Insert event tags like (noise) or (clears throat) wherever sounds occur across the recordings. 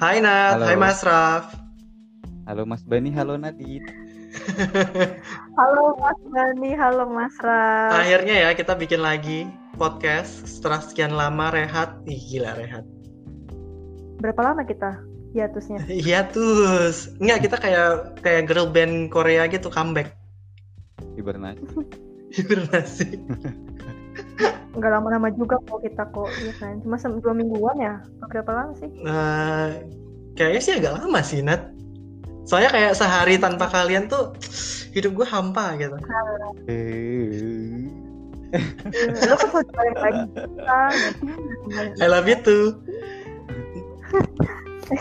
Hai Nat, Halo. hai Mas Raf. Halo Mas Bani, halo Nadine. (laughs) Halo Mas Bani, halo Mas Raf. Akhirnya ya kita bikin lagi podcast setelah sekian lama rehat. Ih gila rehat. Berapa lama kita hiatusnya? (laughs) Terus. Enggak kita kayak kayak girl band Korea gitu comeback. Hibernasi. (laughs) Hibernasi. Enggak lama-lama juga kok kita kok, iya kan? Cuma dua mingguan ya? Berapa lama sih? Nah, kayaknya sih agak lama sih Nat. Soalnya kayak sehari tanpa kalian tuh hidup gue hampa gitu. Eh, Lo kan kalau balik lagi. I love you too.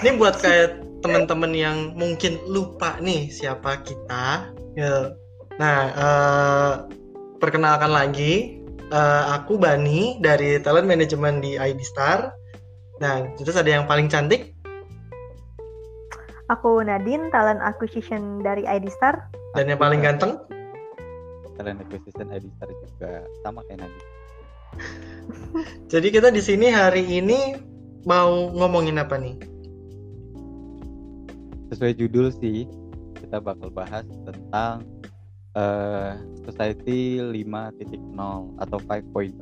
Ini buat kayak teman-teman yang mungkin lupa nih siapa kita. Ya. Nah, eh, perkenalkan lagi, eh, aku Bani dari talent management di ID Star. Nah, terus ada yang paling cantik. Aku Nadine, talent acquisition dari ID Star. Dan yang paling ganteng? Talent acquisition ID Star juga sama kayak Nadine. (laughs) Jadi kita di sini hari ini mau ngomongin apa nih? Sesuai judul sih, kita bakal bahas tentang eh, Society 5.0 atau 5.0.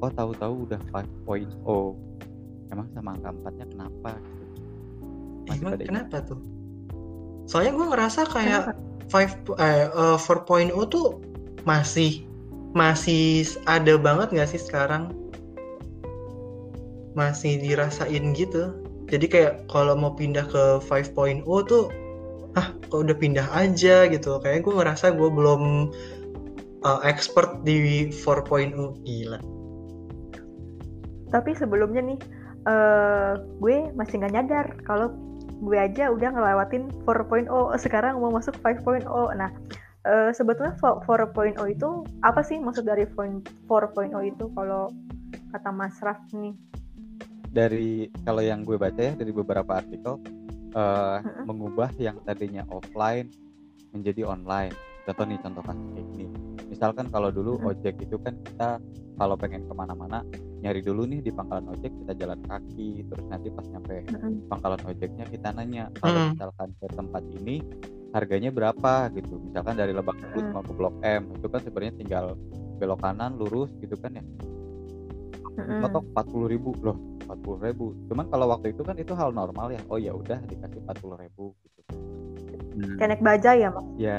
Oh tahu-tahu udah 5.0. Emang sama angka empatnya kenapa? gitu? Masih Emang kenapa tuh? Soalnya gue ngerasa kayak 5 eh, eh, 4.0 tuh masih masih ada banget nggak sih sekarang? Masih dirasain gitu. Jadi kayak kalau mau pindah ke 5.0 tuh ah kok udah pindah aja gitu. Kayak gue ngerasa gue belum uh, expert di 4.0 gila. Tapi sebelumnya nih, eh gue masih nggak nyadar kalau gue aja udah ngelewatin 4.0 sekarang mau masuk 5.0 nah eh, sebetulnya 4.0 itu apa sih maksud dari 4.0 itu kalau kata Mas Raf nih dari kalau yang gue baca ya dari beberapa artikel eh, Mm-mm. mengubah yang tadinya offline menjadi online. Contoh nih contoh kasus kayak gini. Misalkan kalau dulu ojek itu kan kita kalau pengen ke mana-mana nyari dulu nih di pangkalan ojek kita jalan kaki terus nanti pas nyampe pangkalan ojeknya kita nanya kalau misalkan ke tempat ini harganya berapa gitu. Misalkan dari Lebak Bulus mau ke Blok M itu kan sebenarnya tinggal belok kanan lurus gitu kan ya Mm-mm. patok empat puluh ribu loh empat puluh ribu cuman kalau waktu itu kan itu hal normal ya oh ya udah dikasih empat puluh ribu gitu Hmm, kayak naik bajai ya mas ya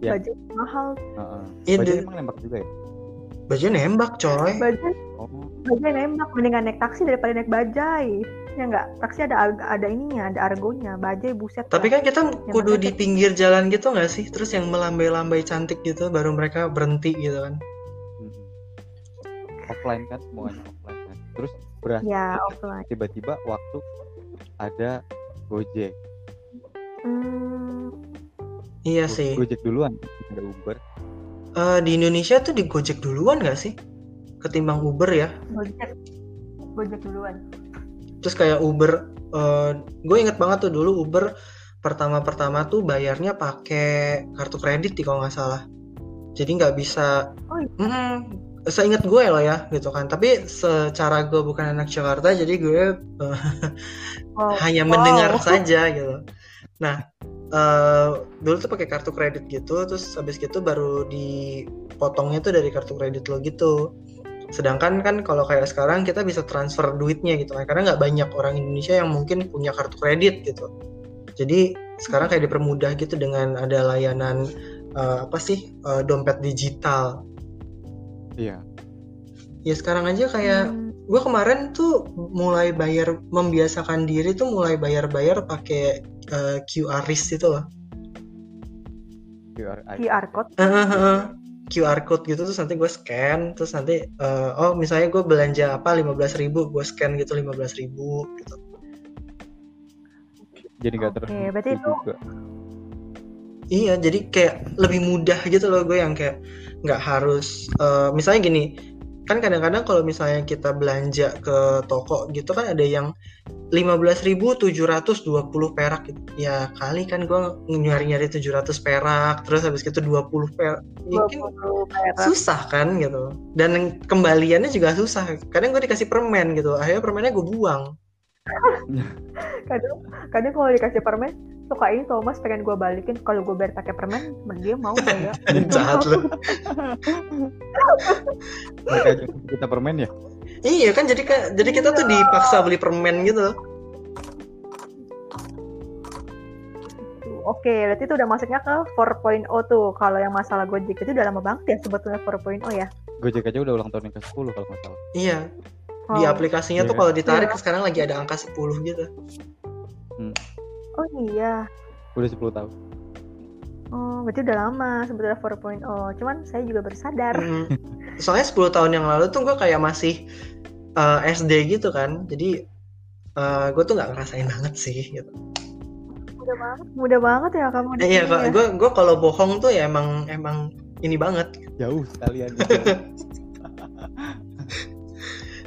ya bajai mahal heeh. Iya, deh. emang nembak juga ya Baju nembak coy. bajai oh bajai nembak mendingan naik taksi daripada naik bajai ya nggak taksi ada ada ininya ada argonya bajai buset Tapi kan kita kudu di pinggir jalan gitu nggak sih? Terus yang melambai-lambai cantik gitu, baru mereka berhenti gitu kan? mm. offline kan semuanya terus berhasil ya offline tiba-tiba waktu ada Gojek Hmm, Iya Go- sih. Gojek duluan ada Uber Eh, di Indonesia tuh di Gojek duluan nggak sih? Ketimbang Uber ya. gojek gojek duluan Terus kayak Uber, gue inget banget tuh dulu Uber pertama-pertama tuh bayarnya pakai kartu kredit nih kalau nggak salah. Jadi nggak bisa. Oh, iya. Mm, seingat gue loh ya gitu kan. Tapi secara gue bukan anak Jakarta, jadi gue eh, Oh, (laughs) hanya wow. mendengar saja gitu. Nah, eh, dulu tuh pakai kartu kredit gitu, terus habis gitu baru dipotongnya tuh dari kartu kredit lo gitu. Sedangkan kan kalau kayak sekarang kita bisa transfer duitnya gitu kan, karena nggak banyak orang Indonesia yang mungkin punya kartu kredit gitu. Jadi sekarang kayak dipermudah gitu dengan ada layanan eh, apa sih eh, dompet digital. Iya. Ya sekarang aja kayak Hmm, gue kemarin tuh mulai bayar membiasakan diri tuh mulai bayar-bayar pakai eh, QR risk itu loh. QR. QR code? QR code gitu terus nanti gue scan terus nanti eh, oh misalnya gue belanja apa 15.000 ribu gue scan gitu 15.000 ribu gitu. Jadi nggak Oke, terus berarti itu- juga iya jadi kayak lebih mudah gitu loh gue yang kayak nggak harus eh, misalnya gini kan kadang-kadang kalau misalnya kita belanja ke toko gitu kan ada yang 15.720 perak gitu. Ya kali kan gue nyari-nyari 700 perak terus habis gitu 20 perak. 20 perak. susah kan gitu. Dan kembaliannya juga susah. Kadang gue dikasih permen gitu. Akhirnya permennya gue buang. (laughs) kadang kadang kalau dikasih permen suka ini Thomas pengen gue balikin kalau gue bayar pakai permen dia mau nggak (laughs) ya Jahat lu. mereka aja kita permen ya Iya kan jadi jadi kita tuh dipaksa beli permen gitu. Oke, berarti itu udah masuknya ke 4.0 tuh. Kalau yang masalah Gojek itu udah lama banget ya sebetulnya 4.0 ya. Gojek aja udah ulang tahun yang ke 10 kalau nggak salah Iya, di Oh. aplikasinya Iya tuh kan? kalau ditarik Iya. sekarang lagi ada angka 10 gitu. Oh iya. udah 10 tahun Oh, berarti udah lama sebetulnya 4.0. Cuman saya juga baru sadar. Mm. Soalnya 10 tahun yang lalu tuh gue kayak masih uh, SD gitu kan. Jadi uh, gue tuh nggak ngerasain banget sih gitu. Mudah banget, mudah banget ya kamu di Eh, iya, sini ya. gue gue kalau bohong tuh ya emang emang ini banget. jauh sekalian gitu. (laughs)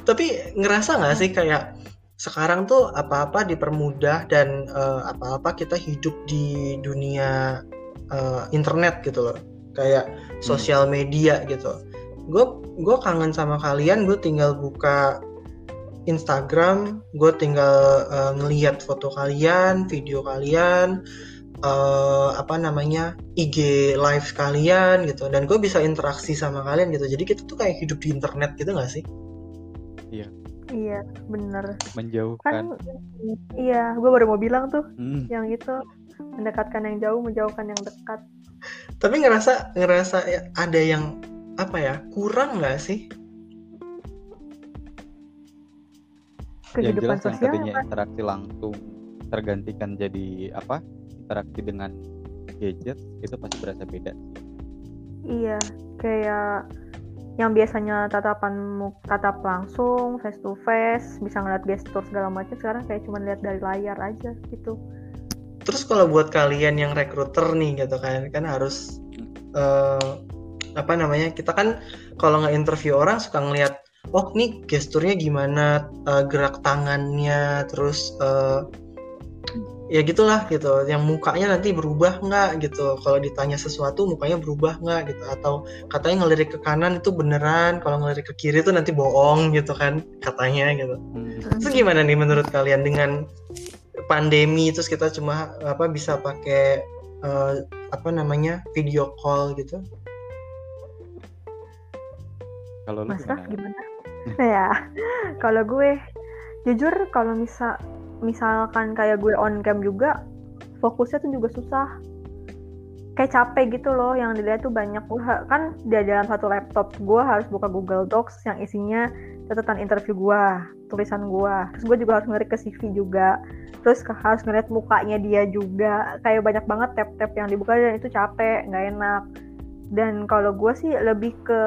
Tapi ngerasa nggak sih kayak sekarang tuh apa-apa dipermudah dan uh, apa-apa kita hidup di dunia uh, internet gitu loh. Kayak sosial media gitu. Gue gue kangen sama kalian. Gue tinggal buka Instagram, gue tinggal uh, ngeliat foto kalian, video kalian, uh, apa namanya IG live kalian gitu. Dan gue bisa interaksi sama kalian gitu. Jadi kita tuh kayak hidup di internet gitu nggak sih? Iya, bener. menjauhkan Kan iya, gue baru mau bilang tuh Hmm, yang itu mendekatkan yang jauh, menjauhkan yang dekat. Tapi ngerasa ngerasa ya ada yang apa ya kurang nggak sih? yang Kehidupan jelas yang sosial tadinya kan. interaksi langsung tergantikan jadi apa interaksi dengan gadget itu pasti berasa beda Iya, kayak yang biasanya tatapan tatap langsung, face to face, bisa ngeliat gestur segala macam, sekarang kayak cuma lihat dari layar aja gitu. Terus kalau buat kalian yang rekruter nih gitu kan kan harus eh, apa namanya kita kan kalau nggak interview orang suka ngelihat oh nih gesturnya gimana eh, gerak tangannya terus eh, ya gitulah gitu. Yang mukanya nanti berubah nggak gitu. Kalau ditanya sesuatu mukanya berubah nggak gitu. Atau katanya ngelirik ke kanan itu beneran. Kalau ngelirik ke kiri itu nanti bohong gitu kan katanya gitu. Hmm, itu gimana nih menurut kalian dengan pandemi? Terus kita cuma apa bisa pakai eh, apa namanya video call gitu? Kalau lu Masa gimana? gimana? (laughs) ya, kalau gue jujur kalau misal misalkan kayak gue on cam juga fokusnya tuh juga susah. Kayak capek gitu loh yang dilihat tuh banyak gue kan di dalam satu laptop gue harus buka Google Docs yang isinya catatan interview gue, tulisan gue. Terus gue juga harus ngeliat ke CV juga. Terus harus ngeliat mukanya dia juga. Kayak banyak banget tab-tab yang dibuka dan itu capek, nggak enak. Dan kalau gue sih lebih ke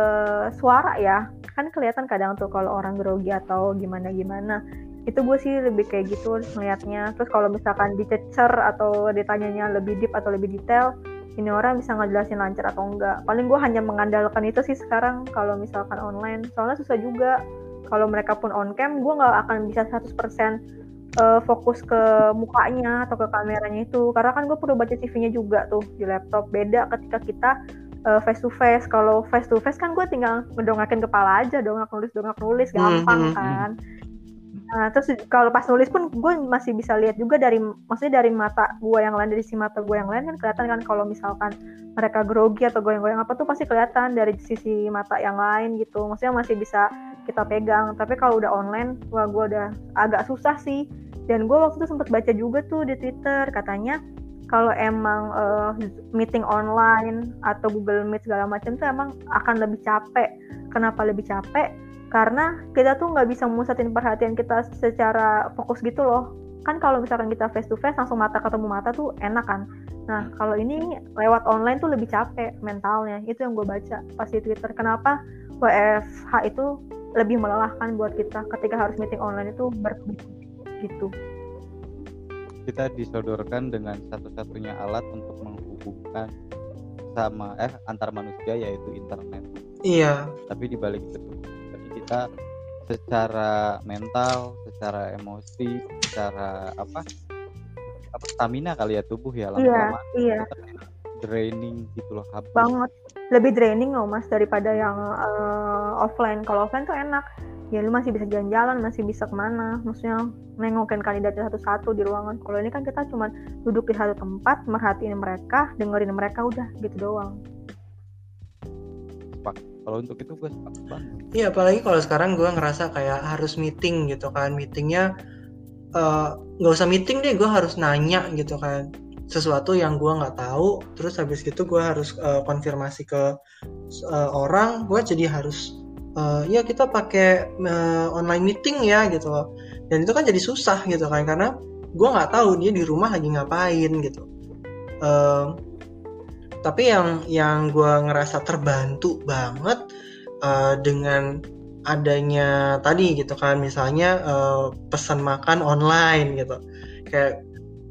suara ya, kan kelihatan kadang tuh kalau orang grogi atau gimana gimana itu gue sih lebih kayak gitu melihatnya terus kalau misalkan dicecer atau ditanyanya lebih deep atau lebih detail ini orang bisa ngejelasin lancar atau enggak. Paling gue hanya mengandalkan itu sih sekarang kalau misalkan online. Soalnya susah juga. Kalau mereka pun on cam gue nggak akan bisa 100% eh, fokus ke mukanya atau ke kameranya itu. Karena kan gue perlu baca CV-nya juga tuh di laptop. Beda ketika kita eh, face to face kalau face to face kan gue tinggal ngedongakin kepala aja dongak nulis dongak nulis. Hmm, gampang hmm, hmm. kan nah terus kalau pas nulis pun gue masih bisa lihat juga dari maksudnya dari mata gue yang lain dari si mata gue yang lain kan kelihatan kan kalau misalkan mereka grogi atau goyang-goyang apa tuh pasti kelihatan dari sisi mata yang lain gitu maksudnya masih bisa kita pegang tapi kalau udah online wah gue udah agak susah sih dan gue waktu itu sempat baca juga tuh di Twitter katanya kalau emang eh, meeting online atau Google Meet segala macam tuh emang akan lebih capek. Kenapa lebih capek? Karena kita tuh nggak bisa memusatin perhatian kita secara fokus gitu loh. Kan kalau misalkan kita face to face langsung mata ketemu mata tuh enak kan. Nah kalau ini lewat online tuh lebih capek mentalnya. Itu yang gue baca pas di Twitter. Kenapa WFH itu lebih melelahkan buat kita ketika harus meeting online itu ber gitu. kita disodorkan dengan satu-satunya alat untuk menghubungkan sama eh antar manusia yaitu internet iya tapi di balik itu kita secara mental secara emosi secara apa? Apa? Stamina kali ya tubuh ya Iya, lama-lama iya. kita draining gitu loh habis. Banget. Lebih draining loh mas daripada yang eh, offline. Kalau offline tuh enak. Ya lu masih bisa jalan-jalan masih bisa ke mana. Maksudnya nengokin kandidatnya satu-satu di ruangan. Kalau ini kan kita cuma duduk di satu tempat merhatiin mereka dengerin mereka udah gitu doang kalau untuk itu gue sepakat banget. Iya apalagi kalau sekarang gue ngerasa kayak harus meeting gitu kan. Meetingnya eh, nggak uh, usah meeting deh gue harus nanya gitu kan. Sesuatu yang gue nggak tahu terus habis gitu gue harus uh, konfirmasi ke uh, orang gue jadi harus uh, ya kita pakai uh, online meeting ya gitu loh. Dan itu kan jadi susah gitu kan karena gue nggak tahu dia di rumah lagi ngapain gitu. Uh, tapi yang yang gue ngerasa terbantu banget uh, dengan adanya tadi gitu kan misalnya uh, pesan makan online gitu. Kayak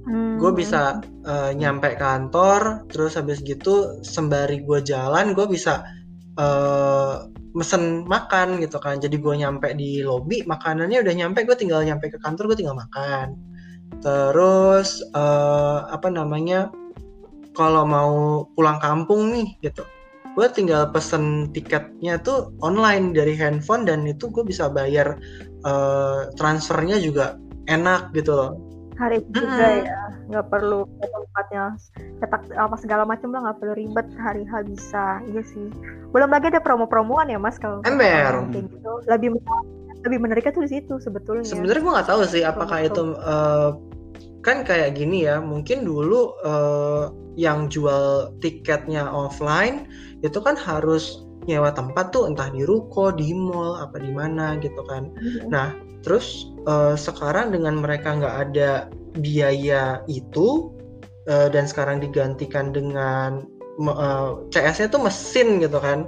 hmm. gue bisa uh, nyampe kantor terus habis gitu sembari gue jalan gue bisa uh, mesen makan gitu kan. Jadi gue nyampe di lobby makanannya udah nyampe gue tinggal nyampe ke kantor gue tinggal makan. Terus uh, apa namanya kalau mau pulang kampung nih gitu. Gue tinggal pesen tiketnya tuh online dari handphone dan itu gue bisa bayar uh, transfernya juga enak gitu loh. Hari itu juga hmm. ya nggak perlu ke tempatnya cetak apa segala macam lah nggak perlu ribet hari hari bisa. Iya sih. Belum lagi ada promo-promoan ya mas kalau ember. gitu. Lebih lebih menariknya tuh di situ sebetulnya. Sebenarnya gue nggak tahu sih apakah itu uh, kan kayak gini ya mungkin dulu uh, yang jual tiketnya offline itu kan harus nyewa tempat tuh entah di ruko di mall apa di mana gitu kan mm-hmm. nah terus uh, sekarang dengan mereka nggak ada biaya itu uh, dan sekarang digantikan dengan uh, CS-nya tuh mesin gitu kan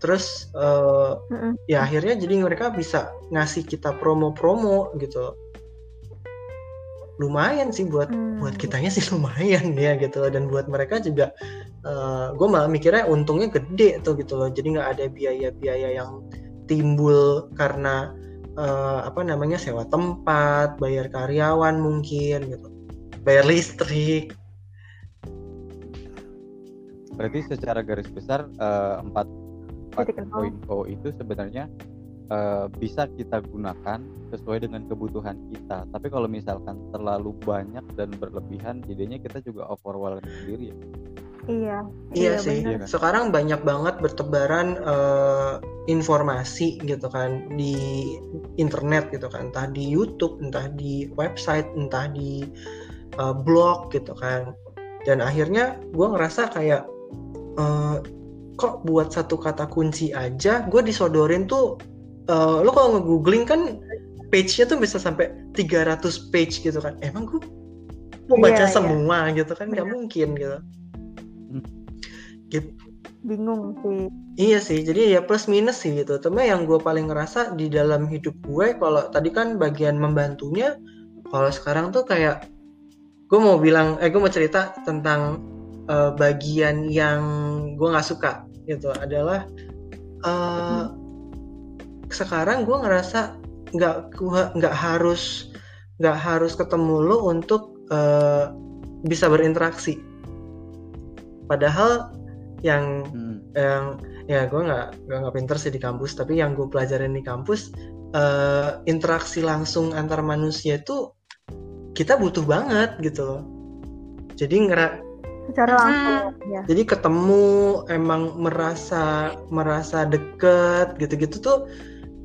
terus uh, mm-hmm. ya akhirnya jadi mereka bisa ngasih kita promo-promo gitu lumayan sih buat hmm. buat kitanya sih (laughs) lumayan ya gitu loh. Dan buat mereka juga uh, gue malah mikirnya untungnya gede tuh gitu loh. Jadi nggak ada biaya-biaya yang timbul karena uh, apa namanya sewa tempat bayar karyawan mungkin gitu. Bayar listrik. Berarti secara garis besar uh, 4 4.0 itu sebenarnya uh, bisa kita gunakan sesuai dengan kebutuhan kita. Tapi kalau misalkan terlalu banyak dan berlebihan, jadinya kita juga overwhelmed sendiri ya. Iya. Iya, iya sih. Bener. Sekarang banyak banget bertebaran uh, informasi gitu kan di internet gitu kan, entah di YouTube, entah di website, entah di uh, blog gitu kan. Dan akhirnya gue ngerasa kayak uh, kok buat satu kata kunci aja gue disodorin tuh uh, lo kalau nge-googling kan page-nya tuh bisa sampai 300 page gitu kan. Emang gue mau iya, baca iya, semua iya. gitu kan? Nggak mungkin gitu. Gitu bingung sih. iya sih. Jadi ya plus minus sih gitu. Cuma yang gue paling ngerasa di dalam hidup gue kalau tadi kan bagian membantunya kalau sekarang tuh kayak gue mau bilang eh gue mau cerita tentang uh, bagian yang gue nggak suka gitu adalah uh, sekarang gue ngerasa nggak nggak harus nggak harus ketemu lo untuk uh, bisa berinteraksi padahal yang hmm. yang ya gue nggak nggak pinter sih di kampus tapi yang gue pelajarin di kampus uh, interaksi langsung antar manusia itu kita butuh banget gitu loh jadi ngera secara langsung hmm. ya. jadi ketemu emang merasa merasa deket gitu-gitu tuh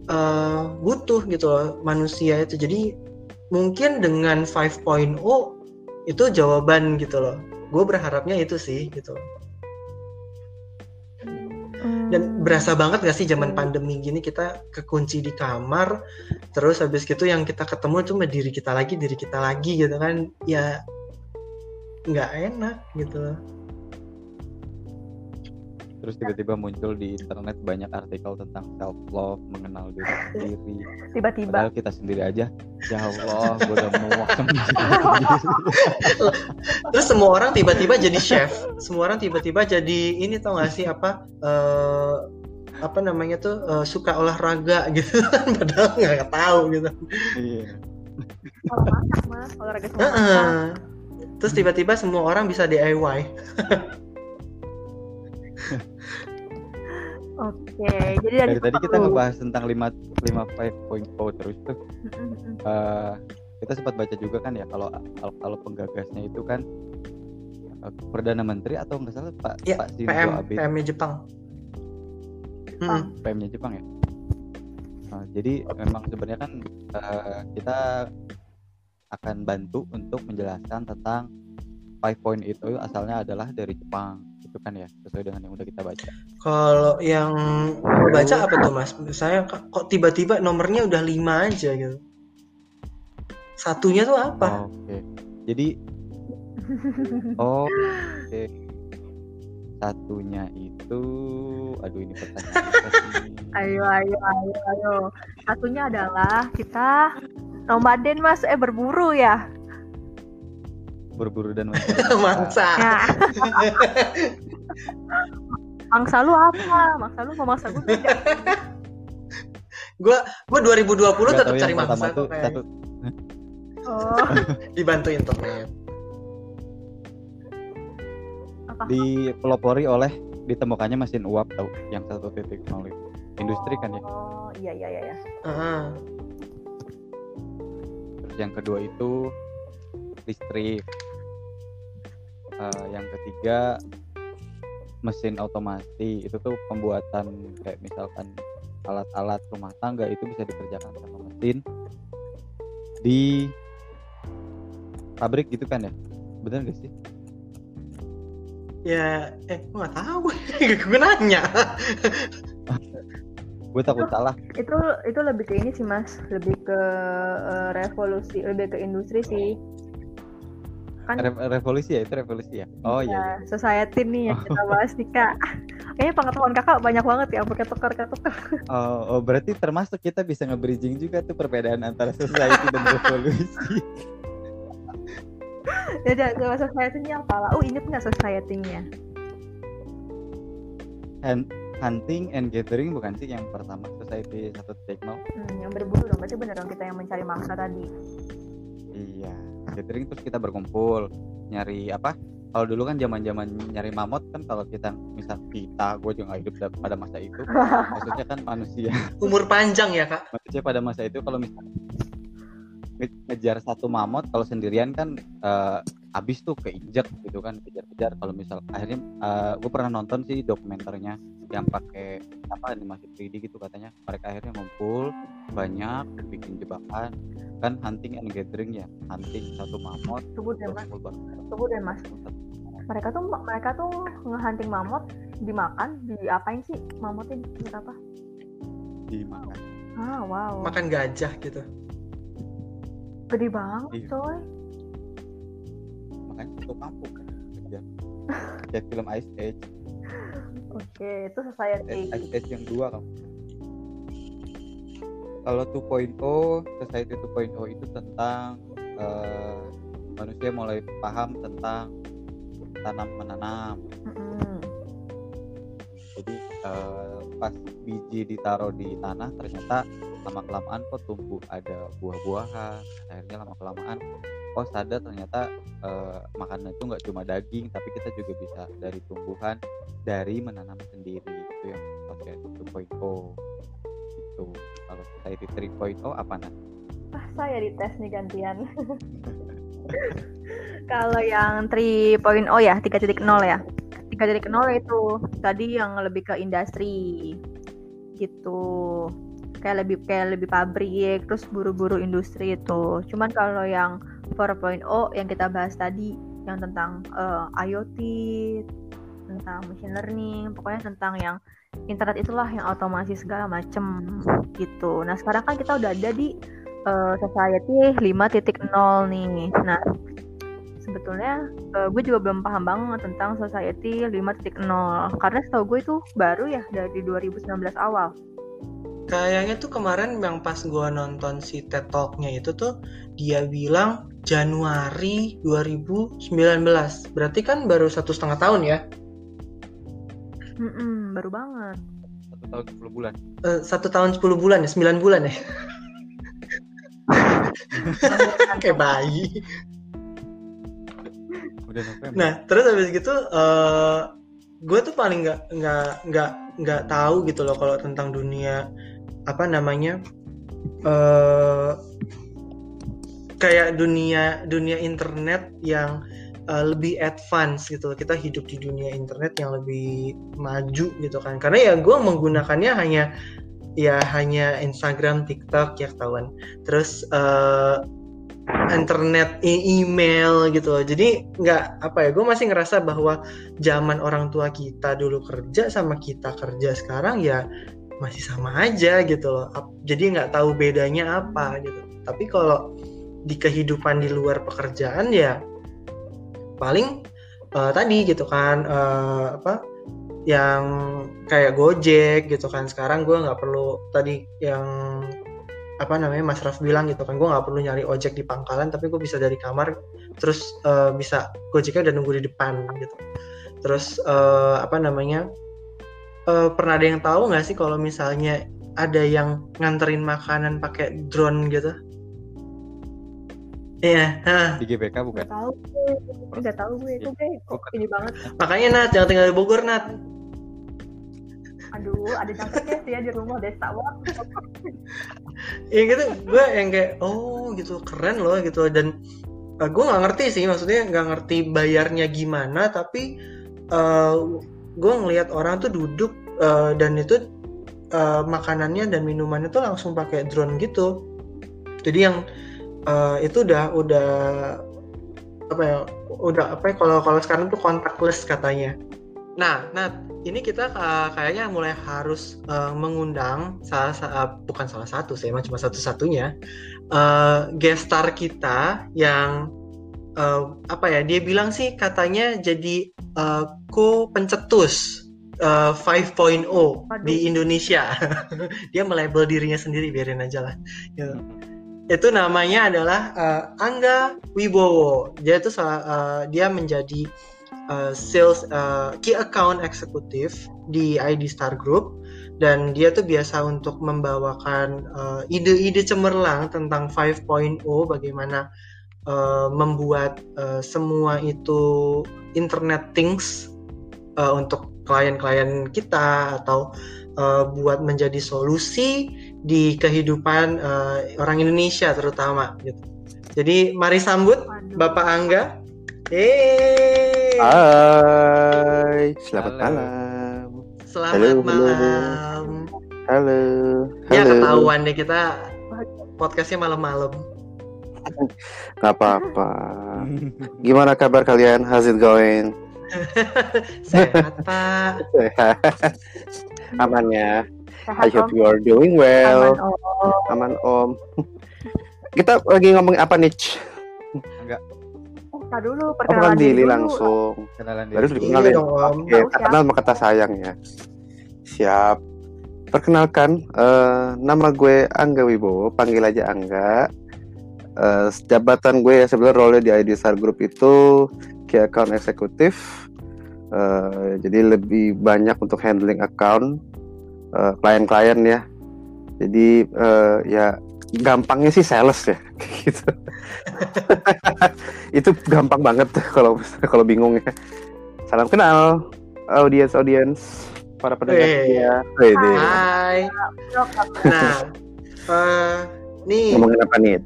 uh, butuh gitu loh manusia itu. Jadi mungkin dengan 5.0 itu jawaban gitu loh. Gue berharapnya itu sih gitu. Dan hmm. berasa banget gak sih zaman pandemi gini kita kekunci di kamar terus habis gitu yang kita ketemu cuma diri kita lagi diri kita lagi gitu kan. Ya nggak enak gitu loh terus tiba-tiba muncul di internet banyak artikel tentang self love mengenal diri sendiri. Tiba-tiba. Padahal kita sendiri aja. Ya Allah gue udah muak terus semua orang tiba-tiba jadi chef. Semua orang tiba-tiba jadi ini tau gak sih apa uh, apa namanya tuh uh, suka olahraga gitu kan. (laughs) Padahal nggak tahu gitu. Iya. Olahraga uh -uh. terus tiba-tiba semua orang bisa DIY (laughs) Oke, jadi dari, Dari tadi kita ngebahas tentang 5 5 5.0 terus tuh eh, kita sempat baca juga kan ya kalau kalau, kalau penggagasnya itu kan eh, perdana menteri atau nggak salah Pak Iya, Pak Shinzo PM Abe PM-nya Jepang. Mm-mm. PM-nya Jepang ya. Nah, jadi memang sebenarnya kan eh, kita akan bantu untuk menjelaskan tentang five point itu asalnya adalah dari Jepang itu kan ya sesuai dengan yang udah kita baca. Kalau yang baca apa tuh mas? Saya kok tiba-tiba nomornya udah lima aja gitu. Satunya tuh apa? Oke. Jadi oh (laughs) oke. Satunya itu aduh ini pertanyaan? (laughs) Ayo, ayo, ayo, ayo. Satunya adalah kita nomaden mas, eh berburu ya. berburu dan (laughs) Mangsa. Nah. Mangsa lu apa? Mangsa lu sama mangsa gue beda. Gua gua 2020 Nggak tetap cari mangsa tuh kayak satu Oh, (laughs) dibantu internet. apa? dipelopori oleh ditemukannya mesin uap tahu yang satu titik nol itu industri kan ya Oh, iya, iya, iya. Heeh. terus yang kedua itu listrik Eh, yang ketiga mesin otomasi itu tuh pembuatan kayak misalkan alat-alat rumah tangga itu bisa dikerjakan sama mesin di pabrik gitu kan ya bener gak sih Ya, eh gua nggak tahu. (laughs) gue nanya. (laughs) gue takut salah Itu itu lebih ke ini sih mas, lebih ke eh, revolusi, lebih ke industri sih. Kan Re- revolusi ya itu revolusi ya oh iya, iya. society nih yang kita bahas nih kak. Kayaknya pengetahuan kakak banyak banget ya, pakai tukar tukar. Oh, oh, berarti termasuk kita bisa nge-bridging juga tuh perbedaan antara society dan revolusi. (laughs) Ya udah, society-nya apa lah? Oh inget nggak society-nya? Hun- hunting and gathering bukan sih yang pertama society satu nol? Hmm, yang berburu dong, berarti bener dong kita yang mencari mangsa tadi. Iya, gathering terus kita berkumpul nyari apa? Kalau dulu kan zaman-zaman nyari mamut kan kalau kita misal kita, gue juga nggak hidup da- pada masa itu. (laughs) Maksudnya kan manusia, Umur panjang ya kak. manusia pada masa itu kalau misal nge- ngejar satu mamut kalau sendirian kan eh, habis tuh keinjek gitu kan kejar-kejar. Kalau misal akhirnya gue pernah nonton sih dokumenternya yang pakai apa animasi 3D gitu katanya. Mereka akhirnya ngumpul banyak bikin jebakan. Kan hunting and gathering ya hunting satu mamut Tunggu deh mas, tunggu deh mas. Mereka tuh mereka tuh ngehunting mamut dimakan, diapain sih mamutnya buat apa? dimakan. Ah wow, Makan gajah gitu. Gede banget Iya. coy. makanya satu kampung kan kayak film Ice Age Oke, itu society. Ice Age yang dua kamu kalau 2.0 society 2.0 itu tentang eh, manusia mulai paham tentang tanam menanam Mm-mm. Jadi eh, pas biji ditaruh di tanah ternyata lama kelamaan kok tumbuh ada buah-buahan akhirnya lama kelamaan oh sadar ternyata eh, makanan itu nggak cuma daging tapi kita juga bisa dari tumbuhan dari menanam sendiri itu yang society 2.0 itu kalau society 3.0 apa nah Ah, saya dites nih gantian. (laughs) Kalau yang 3.0 ya, 3.0 ya. 3.0 itu tadi yang lebih ke industri gitu. Kayak lebih kayak lebih pabrik, terus buru-buru industri itu. Cuman kalau yang 4.0 yang kita bahas tadi yang tentang eh, IoT, tentang machine learning, pokoknya tentang yang internet itulah yang otomasi segala macem gitu. Nah, sekarang kan kita udah ada di eh, society 5.0 nih. Nah, sebetulnya eh, gue juga belum paham banget tentang society 5.0 karena setahu gue itu baru ya dari 2019 awal. Kayaknya tuh kemarin yang pas gua nonton si TED Talk-nya itu tuh dia bilang Januari 2019. Berarti kan baru satu setengah tahun ya? Mm-mm, baru banget. satu tahun 10 bulan Eh, satu tahun 10 bulan ya? 9 bulan ya? (laughs) (laughs) Kayak bayi. November. Nah, terus habis gitu eh gue tuh paling nggak nggak nggak nggak tahu gitu loh kalau tentang dunia apa namanya eh kayak dunia dunia internet yang uh, lebih advance gitu kita hidup di dunia internet yang lebih maju gitu kan. Karena ya gue menggunakannya hanya ya hanya Instagram TikTok ya ketahuan. Terus uh, internet e- email gitu jadi nggak apa ya gue masih ngerasa bahwa zaman orang tua kita dulu kerja sama kita kerja sekarang ya masih sama aja gitu loh. Jadi nggak tahu bedanya apa gitu. Tapi kalau di kehidupan di luar pekerjaan ya paling eh, tadi gitu kan eh, apa yang kayak Gojek gitu kan. Sekarang gue nggak perlu tadi yang apa namanya Mas Raf bilang gitu kan gue nggak perlu nyari ojek di pangkalan tapi gue bisa dari kamar terus eh, bisa Gojeknya udah nunggu di depan gitu. Terus eh, apa namanya eh, pernah ada yang tahu nggak sih kalau misalnya ada yang nganterin makanan pakai drone gitu? Iya, hah. di GBK bukan? Nggak tahu gue, nggak tahu gue itu gue kok ini banget. makanya Nat jangan tinggal di Bogor Nat Aduh, ada jangketnya sih ya di rumah desa banget. ya gitu. Gue yang kayak oh gitu keren loh gitu. Dan uh, gue nggak ngerti sih maksudnya nggak ngerti bayarnya gimana tapi uh, gue ngelihat orang tuh duduk uh, dan itu uh, makanannya dan minumannya tuh langsung pakai drone gitu. Jadi yang uh, itu udah udah apa ya udah apa ya kalau kalau sekarang tuh contactless katanya. Nah nah ini kita uh, kayaknya mulai harus uh, mengundang salah sa- bukan salah satu sih emang cuma satu-satunya uh, guest star kita yang uh, apa ya dia bilang sih katanya jadi uh, co pencetus uh, 5.0 di Indonesia. (laughs) Dia melabel dirinya sendiri biarin aja lah. Ya. itu namanya adalah uh, Angga Wibowo. Dia itu uh, dia menjadi uh, sales uh, key account eksekutif di ID Star Group dan dia tuh biasa untuk membawakan uh, ide-ide cemerlang tentang 5.0 bagaimana uh, membuat uh, semua itu internet things uh, untuk klien-klien kita atau uh, buat menjadi solusi di kehidupan uh, orang Indonesia terutama gitu. Jadi mari sambut. Bapak Angga. Yeay. Hai, selamat Halo. malam. Selamat Halo, malam. Halo. Ya Halo. ketahuan deh kita podcastnya malam-malam. (laughs) Gak apa-apa. Gimana kabar kalian? How's it going? (laughs) Sehat Pak. (laughs) Aman ya. Sehat I hope Om. you are doing well. Aman Om. Aman Om. Kita lagi ngomongin apa nih? Oh, tar dulu perkenalan kan diri Dili dulu. langsung? kenalan Baru diri dikenal Iya ya. Oke, tak siapa? kenal sama kata sayang ya. Siap. Perkenalkan, eh, nama gue Angga Wibowo, panggil aja Angga. Eh, jabatan gue ya sebenarnya role di ID Star Group itu key account eksekutif. Eh, jadi lebih banyak untuk handling account eh, klien-klien ya. Jadi eh, ya gampangnya sih sales ya (laughs) gitu. (laughs) itu gampang banget kalau (laughs) kalau bingung ya. Salam kenal audiens audiens para pendengar setia. Wede. Hai. Nah, eh nih Ngomongin apa nih?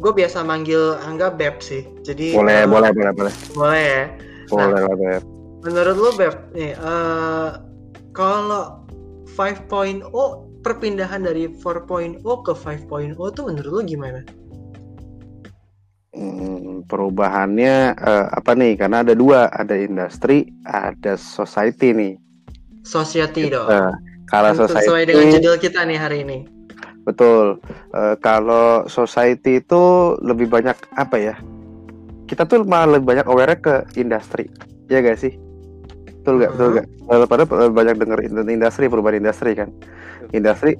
gue biasa manggil Angga Beb sih. Jadi Boleh, eh, boleh, boleh, boleh. boleh ya. Boleh lah, Beb. Menurut lo Beb, nih eh kalau 5.0 perpindahan dari 4.0 ke 5.0 tuh menurut lo gimana? Hmm, perubahannya eh, apa nih? Karena ada dua, ada industri, ada society nih. Society dong. Eh, kalau society sesuai dengan judul kita nih hari ini. Betul. Eh, kalau society itu lebih banyak apa ya? Kita tuh malah lebih banyak aware ke industri. Ya gak sih? Betul gak? Betul Mhm. gak? Eh, Pada lebih banyak denger in- industri, perubahan industri kan. Industri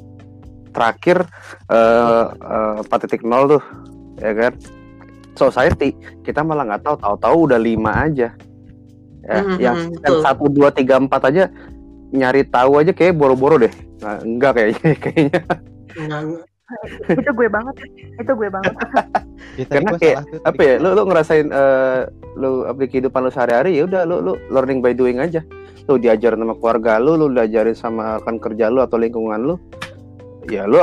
terakhir eh eh, 4.0 tuh, ya kan? Society kita malah nggak tahu, tahu-tahu udah lima aja. Ya, yang betul. yang satu dua tiga empat aja nyari tahu aja kayak boro-boro deh. Nah, enggak kayaknya (laughs) kayaknya Nggak- (laughs) itu gue banget. Itu gue banget. (laughs) Ya, Karena kayak tuh, apa ya lu lu ngerasain eh, lu apa kehidupan lu sehari-hari ya udah lu lu learning by doing aja. Lu diajarin sama keluarga lu lu diajarin sama rekan kerja lu atau lingkungan lu ya lu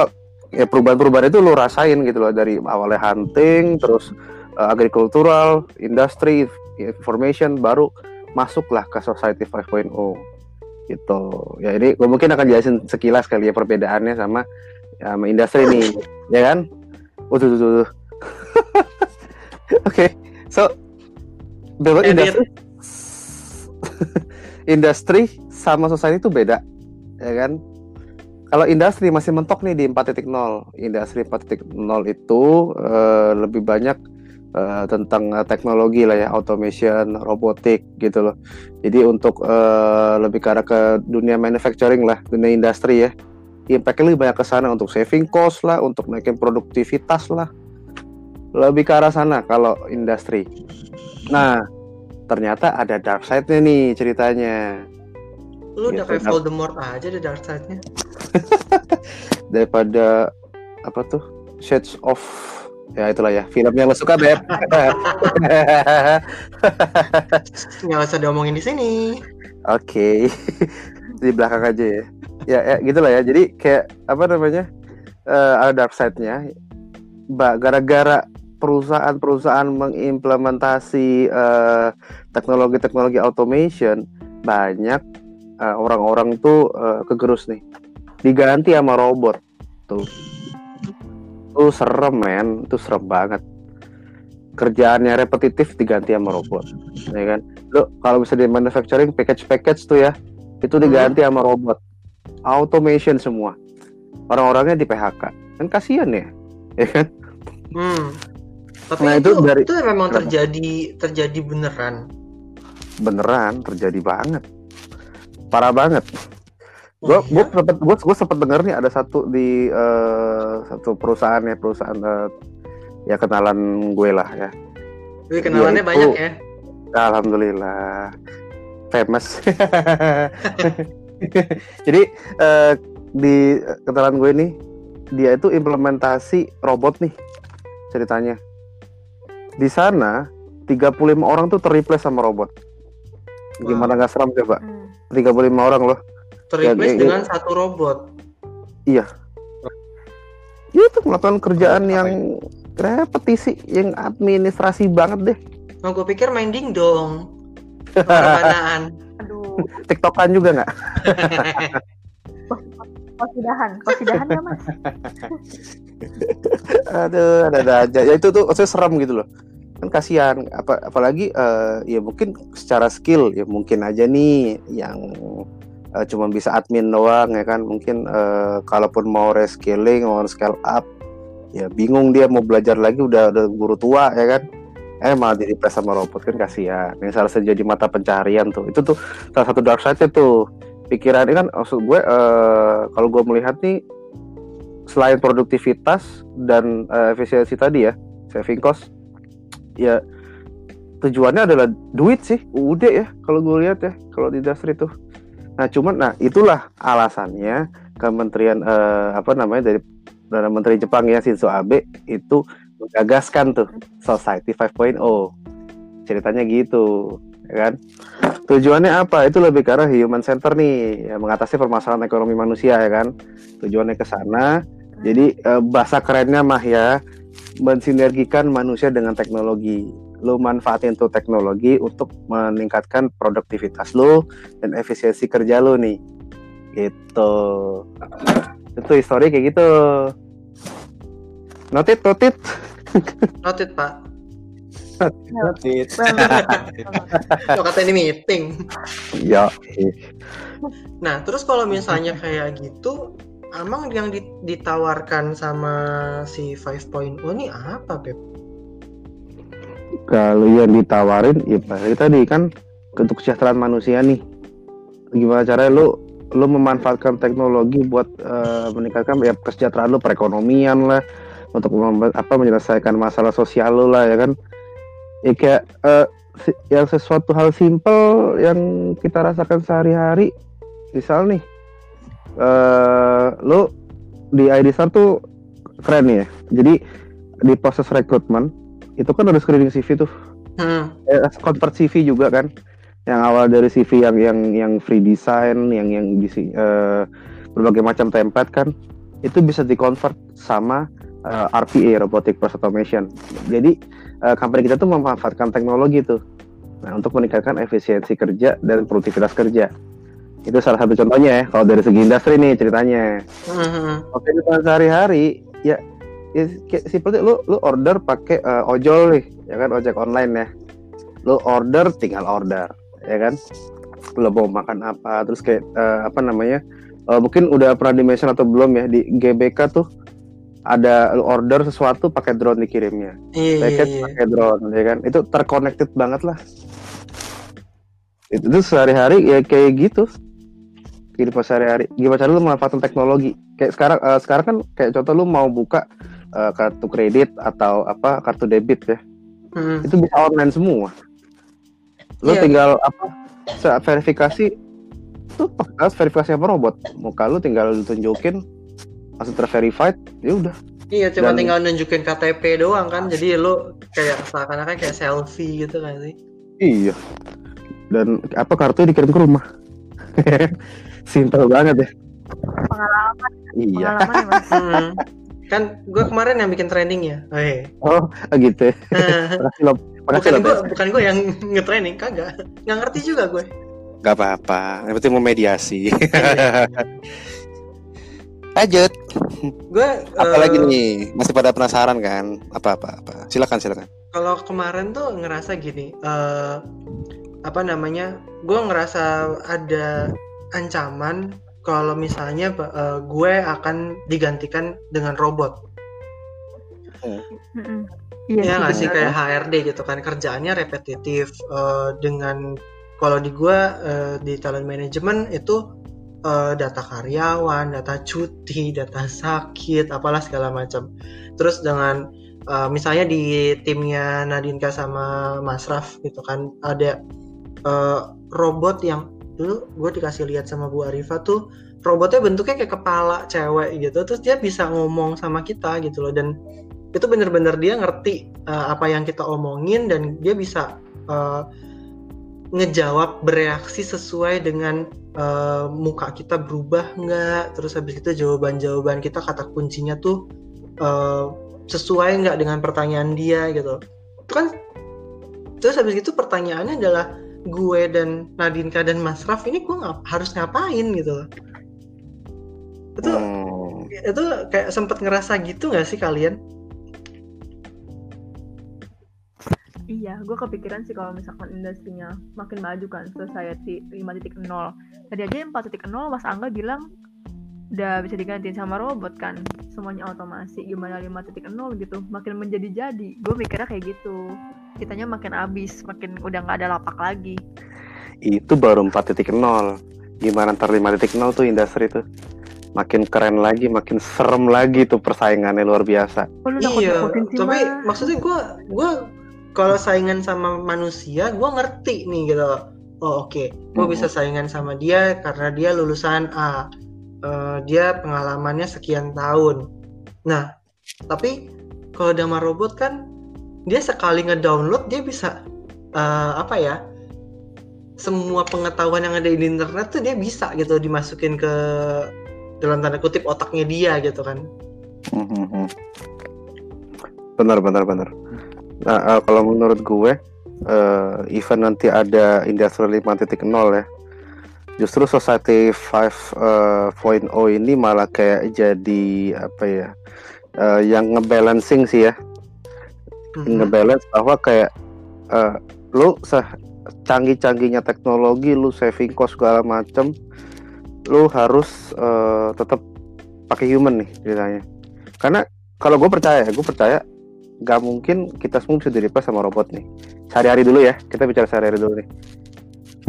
ya perubahan-perubahan itu lu rasain gitu loh. Dari awalnya hunting terus eh, agricultural industri information baru masuklah ke society 5.0 gitu. Ya ini gue mungkin akan jelasin sekilas kali ya perbedaannya sama ya, sama industri nih ya kan uh, tuh, tuh, tuh. Oke, so Edit. industri (laughs) industri sama society itu beda, ya kan? Kalau industri masih mentok nih di 4.0. Industri 4.0 itu eh, lebih banyak eh, tentang eh, teknologi lah ya, automation, robotik gitu loh. Jadi untuk eh, lebih ke arah ke dunia manufacturing lah, dunia industri ya. Impact-nya lebih banyak ke sana untuk saving cost lah, untuk naikin produktivitas lah. Lebih ke arah sana kalau industri. Nah, ternyata ada dark side-nya nih ceritanya. Lu udah kayak. Voldemort aja di dark side-nya. (laughs) daripada apa tuh Shades of ya itulah ya film yang lo suka Beb Nggak usah diomongin di sini. (laughs) oke (laughs) di belakang aja ya ya, ya gitulah ya. Jadi kayak apa namanya eh, ada dark side-nya. Ba- gara-gara perusahaan-perusahaan mengimplementasi eh, teknologi-teknologi automation banyak eh, orang-orang tuh eh, kegerus nih. Diganti sama robot. Tuh. Tuh serem men. Tuh serem banget. Kerjaannya repetitif diganti sama robot. Ya kan? Lo kalau bisa di manufacturing package package tuh ya itu diganti sama robot automation semua orang-orangnya di PHK kan kasihan ya ya kan Hmm. Tapi Nah, itu, itu dari- itu memang Kenapa? terjadi terjadi beneran. beneran terjadi banget parah banget gue Oh, gue iya? sempet gue gue sempet denger nih ada satu di eh, satu perusahaan ya perusahaan eh, ya kenalan gue lah ya Wih, kenalannya Dia itu- banyak ya. alhamdulillah famous (laughs) (laughs) jadi eh, di kenalan gue nih dia itu implementasi robot nih ceritanya. Di sana 35 orang tuh terreplace sama robot. Gimana nggak seram coba? Hmm. 35 orang loh. Terreplace Ya, ya, dengan satu robot. itu melakukan kerjaan Apa yang repetisi yang administrasi banget deh. Oh, gue pikir main dingdong. (laughs) Perbanaan. aduh tiktokan juga nggak? Kosidahan kosidahan ya mas? Aduh ada ada aja. Ya itu tuh saya serem gitu loh. Kan kasihan. Apa apalagi eh, ya mungkin secara skill ya mungkin aja nih yang eh, cuma bisa admin doang ya kan? Mungkin eh, kalaupun mau reskilling mau scale up ya bingung dia mau belajar lagi udah udah guru tua ya kan eh malah jadi replace sama robot kan kasihan. Yang salah jadi mata pencarian tuh. Itu tuh salah satu dark side tuh. Pikiran ini kan maksud gue eh, kalau gue melihat nih selain produktivitas dan eh, efisiensi tadi ya saving cost ya tujuannya adalah duit sih. Udah ya kalau gue lihat ya kalau di industri itu nah cuman nah itulah alasannya kementerian eh, apa namanya dari Perdana Menteri Jepang ya Shinzo Abe itu menggagaskan tuh Society 5.0 ceritanya gitu ya kan? Tujuannya apa? Itu lebih ke arah human center nih ya, mengatasi permasalahan ekonomi manusia ya kan? Tujuannya ke sana. Jadi eh, bahasa kerennya mah ya mensinergikan manusia dengan teknologi. Lo manfaatin tuh teknologi untuk meningkatkan produktivitas lo dan efisiensi kerja lo nih. Gitu. Itu histori kayak gitu notit notit Noted, Pak. Notit. Lo kata ini meeting. ya Nah, terus kalau misalnya kayak gitu, emang yang di- ditawarkan sama si 5.0 ini apa, Beb? kalau yang ditawarin ya tadi kan untuk kesejahteraan manusia nih gimana caranya lu lu memanfaatkan teknologi buat eh, meningkatkan ya kesejahteraan lu perekonomian lah untuk apa menyelesaikan masalah sosial lu lah ya kan ya kayak eh, si- yang sesuatu hal simple yang kita rasakan sehari-hari misal nih eh lu di ID Star tuh keren nih ya. Jadi di proses rekrutmen itu kan ada screening CV tuh. Hmm. Eh, convert CV juga kan. Yang awal dari CV yang yang yang free design, yang yang eh, berbagai macam template kan, itu bisa di-convert sama eh, RPA (Robotic Process Automation). Jadi eh, company kita tuh memanfaatkan teknologi tuh. Nah, untuk meningkatkan efisiensi kerja dan produktivitas kerja. Itu salah satu contohnya ya, kalau dari segi industri nih ceritanya. Hmm. Oke, kehidupan sehari-hari ya, ya seperti lu lu order pakai eh, ojol nih, ya kan ojek online ya. Lu order tinggal order, ya kan. Lu mau makan apa, terus kayak eh, apa namanya? eh, mungkin udah pernah di mention atau belum ya di GBK tuh ada order sesuatu pakai drone dikirimnya. Iya iya Paket iya. pakai drone, ya kan. Itu terconnected banget lah. Itu tuh sehari-hari ya kayak gitu kehidupan sehari-hari gimana cara lu memanfaatkan teknologi kayak sekarang eh, sekarang kan kayak contoh lu mau buka eh, kartu kredit atau apa kartu debit ya Hmm. itu bisa online semua lu Iya. tinggal apa verifikasi tuh verifikasi apa robot muka lu tinggal ditunjukin langsung terverified ya udah Iya, cuma Dan- tinggal nunjukin KTP doang kan. Jadi lu kayak seakan-akan kayak selfie gitu kan sih. iya dan apa kartunya dikirim ke rumah (laughs) simpel banget ya Pengalaman, iya pengalaman ya mas. Hmm. kan gue kemarin yang bikin training ya. Oh, iya. oh gitu ya. (laughs) makasih lo makasih bukan lo gue bukan gue yang nge-training kagak. Nggak ngerti juga gue. Gak apa-apa, yang penting memediasi. (laughs) Lanjut, gue apalagi eh, nih? Masih pada penasaran kan? Apa-apa? Apa? Silakan, silakan. kalau kemarin tuh ngerasa gini eh apa namanya gue ngerasa ada ancaman kalau misalnya eh, gue akan digantikan dengan robot Mm-mm. ya Iya nggak sih kayak HRD gitu kan kerjaannya repetitif eh, dengan kalau di gue eh, di talent management itu eh, data karyawan data cuti data sakit apalah segala macam. Terus dengan eh, misalnya di timnya Nadinka sama Mas Raf gitu kan ada eh, robot yang dulu gue dikasih lihat sama Bu Arifa tuh robotnya bentuknya kayak kepala cewek gitu terus dia bisa ngomong sama kita gitu loh. Dan itu bener-bener dia ngerti uh, apa yang kita omongin dan dia bisa uh, ngejawab bereaksi sesuai dengan uh, muka kita berubah nggak? Terus habis itu jawaban-jawaban kita kata kuncinya tuh uh, sesuai nggak dengan pertanyaan dia gitu. Itu kan terus habis itu pertanyaannya adalah gue dan Nadinka dan Mas Raf ini gue ngap- harus ngapain gitu itu Hmm. itu kayak sempet ngerasa gitu nggak sih kalian Iya, gue kepikiran sih kalau misalkan industrinya makin maju kan, society 5.0. Tadi aja 4.0 Mas Angga bilang udah bisa digantiin sama robot kan, semuanya otomasi. Gimana 5.0 gitu, makin menjadi-jadi. Gue mikirnya kayak gitu. Kitanya makin abis, makin udah nggak ada lapak lagi. itu baru 4.0 gimana ntar 5.0 tuh industri tuh makin keren lagi makin serem lagi tuh persaingannya luar biasa Oh, lu iya tapi maksudnya gue gue kalau saingan sama manusia gue ngerti nih gitu. Loh. oh oke. Gue Mhm. bisa saingan sama dia karena dia lulusan A. Eh, dia pengalamannya sekian tahun. Nah tapi kalau Dama robot kan dia sekali ngedownload dia bisa eh, apa ya semua pengetahuan yang ada di internet tuh dia bisa gitu dimasukin ke dalam tanda kutip otaknya dia gitu kan. Benar benar benar nah eh, kalau menurut gue eh, event nanti ada industri 5.0 ya justru society 5.0 ini malah kayak jadi apa ya eh, yang ngebalancing sih ya Mhm. ngebalance bahwa kayak eh, lu sah canggih-canggihnya teknologi lu saving cost segala macem lu harus eh, tetap pakai human nih ceritanya karena kalau gue percaya gue percaya nggak mungkin kita semua bisa di replace sama robot nih sehari-hari dulu ya kita bicara sehari-hari dulu nih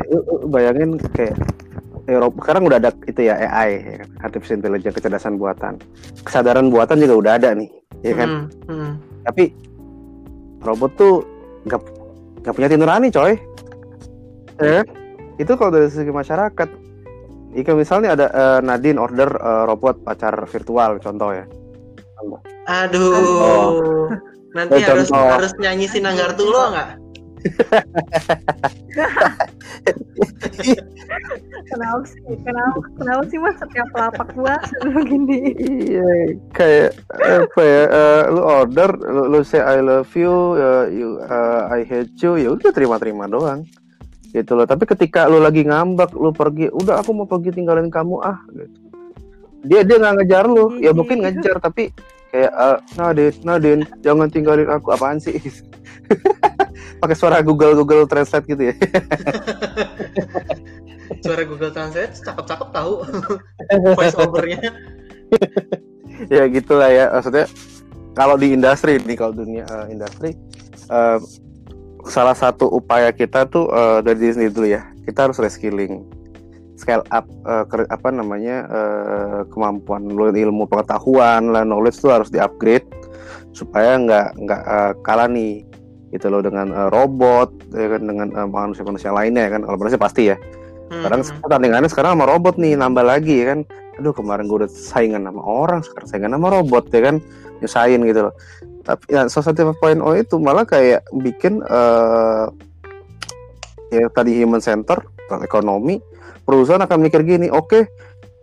lu, lu bayangin kayak eh, rob- sekarang udah ada itu ya AI ya kan? artificial intelligence kecerdasan buatan kesadaran buatan juga udah ada nih ya kan Mhm, mhm. tapi robot tuh nggak nggak punya hati nurani coy ya kan? itu kalau dari segi masyarakat jika misalnya ada eh, Nadine order eh, robot pacar virtual contoh ya. Aduh. Oh. (laughs) Nanti Oh, harus contoh. harus nyanyi Sinanggar Tulo nggak? (laughs) Kenapa sih? Kenapa, kenapa sih mas setiap lapak gua begini? Iya, kayak apa ya? eh, lu order, lu, lu say I love you, eh, you eh, I hate you, ya udah terima-terima doang. Gitu loh. Tapi ketika lu lagi ngambek, lu pergi, udah aku mau pergi tinggalin kamu ah. Gitu. Dia dia nggak ngejar lu, ya Ih. mungkin ngejar tapi kayak eh, Nadine, Nadine, jangan tinggalin aku apaan sih? (laughs) Pakai suara Google Google Translate gitu ya. (laughs) Suara Google Translate cakep-cakep tahu (laughs) voice overnya. ya gitulah ya maksudnya kalau di industri nih kalau dunia eh, industri eh, salah satu upaya kita tuh eh, dari diri sendiri dulu ya kita harus reskilling scale up eh, ker- apa namanya eh, kemampuan ilmu pengetahuan lah knowledge tuh harus di upgrade supaya nggak nggak eh, kalah nih gitu loh dengan eh, robot ya kan dengan eh, manusia-manusia lainnya ya kan. Kalau manusia pasti ya. Sekarang Hmm. pertandingannya sekarang sama robot nih nambah lagi ya kan. Aduh kemarin gue udah saingan sama orang sekarang saingan sama robot ya kan. Nyusahin gitu loh. Tapi ya Society 5.0 itu malah kayak bikin eh ya tadi human center ekonomi perusahaan akan mikir gini oke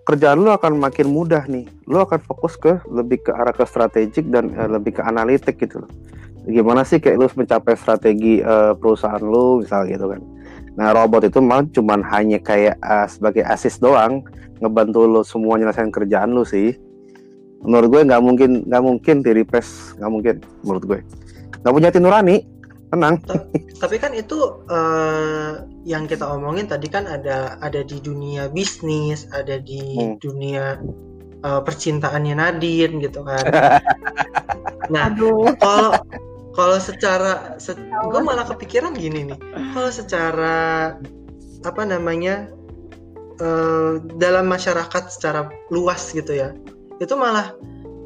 kerjaan lu akan makin mudah nih lu akan fokus ke lebih ke arah ke strategik dan eh, lebih ke analitik gitu loh gimana sih kayak lu mencapai strategi eh, perusahaan lu misal gitu kan Nah robot itu malah cuman hanya kayak uh, sebagai asis doang ngebantu lo semua nyelesain kerjaan lo sih. Menurut gue nggak mungkin nggak mungkin di replace nggak mungkin menurut gue. Nggak punya hati nurani, tenang. Tapi kan itu eh, yang kita omongin tadi kan ada ada di dunia bisnis, ada di Hmm. dunia eh, percintaannya Nadine gitu kan. (laughs) nah, Aduh, kalau kalau secara se gue malah kepikiran gini nih kalau secara apa namanya eh, dalam masyarakat secara luas gitu ya itu malah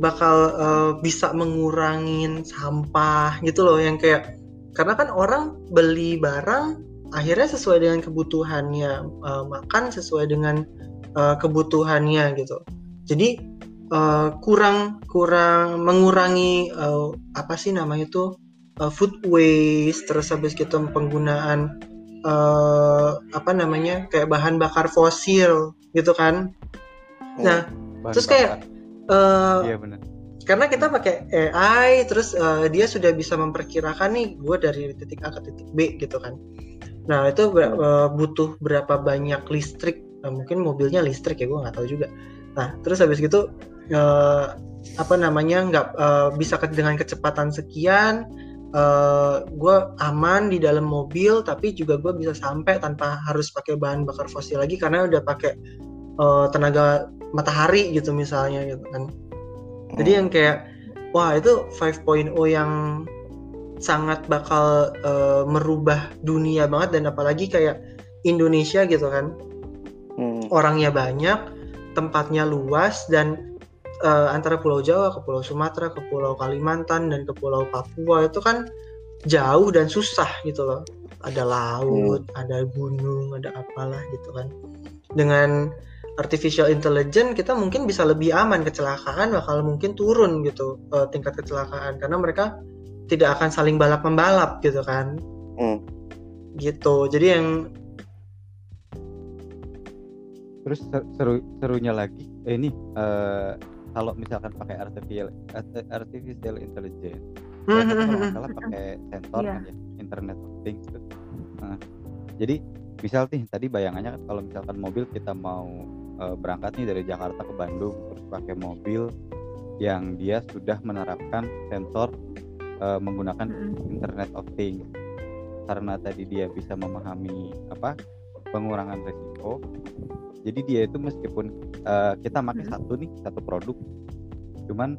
bakal eh, bisa mengurangin sampah gitu loh yang kayak karena kan orang beli barang akhirnya sesuai dengan kebutuhannya eh, makan sesuai dengan eh, kebutuhannya gitu. Jadi eh, kurang kurang mengurangi eh, apa sih namanya itu eh, food waste terus habis gitu penggunaan eh, apa namanya kayak bahan bakar fosil gitu kan. Nah Bahan terus kayak eh, iya benar karena kita pakai AI terus eh, dia sudah bisa memperkirakan nih gue dari titik A ke titik B gitu kan. Nah itu ber- eh, butuh berapa banyak listrik? Eh, mungkin mobilnya listrik ya gue nggak tahu juga. Nah terus habis gitu eh, apa namanya nggak eh, bisa ke- dengan kecepatan sekian eh, gue aman di dalam mobil tapi juga gue bisa sampai tanpa harus pakai bahan bakar fosil lagi karena udah pakai eh, tenaga matahari gitu misalnya gitu kan jadi yang kayak wah itu 5.0 yang sangat bakal eh, merubah dunia banget dan apalagi kayak Indonesia gitu kan. Hmm. orangnya banyak tempatnya luas dan eh, antara Pulau Jawa ke Pulau Sumatera ke Pulau Kalimantan dan ke Pulau Papua itu kan jauh dan susah gitu loh. Ada laut ada gunung ada apalah gitu kan. Dengan artificial intelligence kita mungkin bisa lebih aman kecelakaan bakal mungkin turun gitu eh, tingkat kecelakaan karena mereka tidak akan saling balap membalap gitu kan Hmm. gitu jadi yang terus ser- seru serunya lagi eh, ini eh, kalau misalkan pakai artificial art- artificial intelligence tuh kalau nggak salah pakai sensor Iya. kan ya internet of things tuh. Nah, jadi misal nih tadi bayangannya kan kalau misalkan mobil kita mau eh, berangkat nih dari Jakarta ke Bandung terus pakai mobil yang dia sudah menerapkan sensor eh, menggunakan. Internet of Things karena tadi dia bisa memahami apa pengurangan resiko jadi dia itu meskipun eh, kita pakai Mm-mm. satu nih satu produk cuman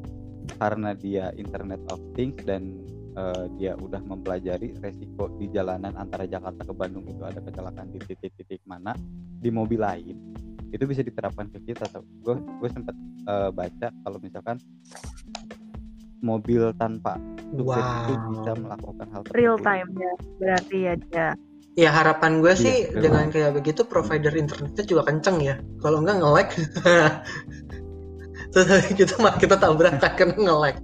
karena dia Internet of Things dan eh, dia udah mempelajari resiko di jalanan antara Jakarta ke Bandung itu ada kecelakaan di titik-titik mana di mobil lain itu bisa diterapkan ke kita gue gue sempat eh, baca kalau misalkan mobil tanpa supir itu Wow. bisa melakukan hal real tersebut. time ya berarti ya dia Ya harapan gue sih Iya, dengan kayak begitu provider internetnya juga kenceng ya. Kalau enggak nge-lag. (laughs) terus malah kita tabrakan karena (laughs) nge-lag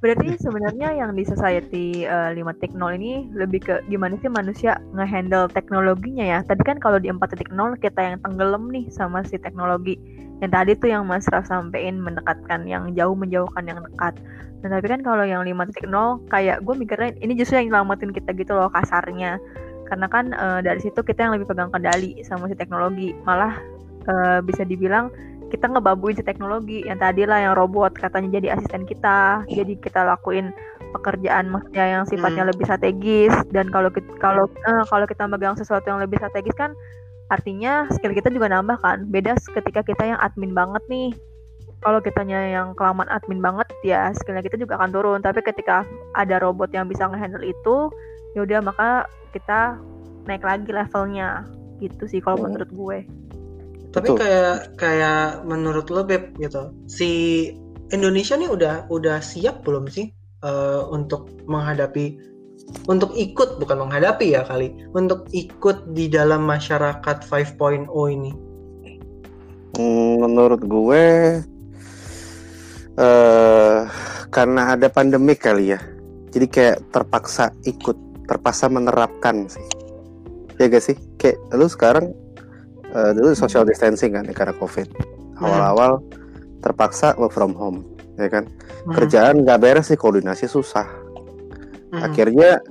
Berarti sebenarnya yang di society eh, 5.0 ini lebih ke gimana sih manusia ngehandle teknologinya ya. Tadi kan kalau di 4.0 kita yang tenggelam nih sama si teknologi. Yang tadi tuh yang Mas Raf sampein mendekatkan yang jauh menjauhkan yang dekat. Nah, tapi kan kalau yang 5.0 kayak gue mikirnya ini justru yang nyelamatin kita gitu loh kasarnya. Karena kan eh, dari situ kita yang lebih pegang kendali sama si teknologi. Malah eh, bisa dibilang kita ngebabuin si teknologi. Yang tadi lah yang robot katanya jadi asisten kita. Jadi kita lakuin pekerjaan maksudnya yang sifatnya Hmm. lebih strategis. Dan kalau kalau eh, kalau kita megang sesuatu yang lebih strategis kan artinya skill kita juga nambah kan. Beda ketika kita yang admin banget nih. Kalau kitanya yang kelamaan admin banget ya skillnya kita juga akan turun. Tapi ketika ada robot yang bisa ngehandle itu ya udah maka kita naik lagi levelnya. Gitu sih kalau Hmm. menurut gue Tapi Betul. kayak kayak menurut lo Beb gitu, si Indonesia nih udah udah siap belum sih eh, untuk menghadapi untuk ikut bukan menghadapi ya kali, untuk ikut di dalam masyarakat 5.0 ini. Hmm, menurut gue eh karena ada pandemik kali ya. Jadi kayak terpaksa ikut, terpaksa menerapkan sih. Ya gak sih? Kayak lu sekarang eh, dulu social distancing kan ya, karena covid. Awal-awal terpaksa work from home, ya kan? Hmm. Kerjaan nggak beres sih, koordinasi susah. Hmm. Akhirnya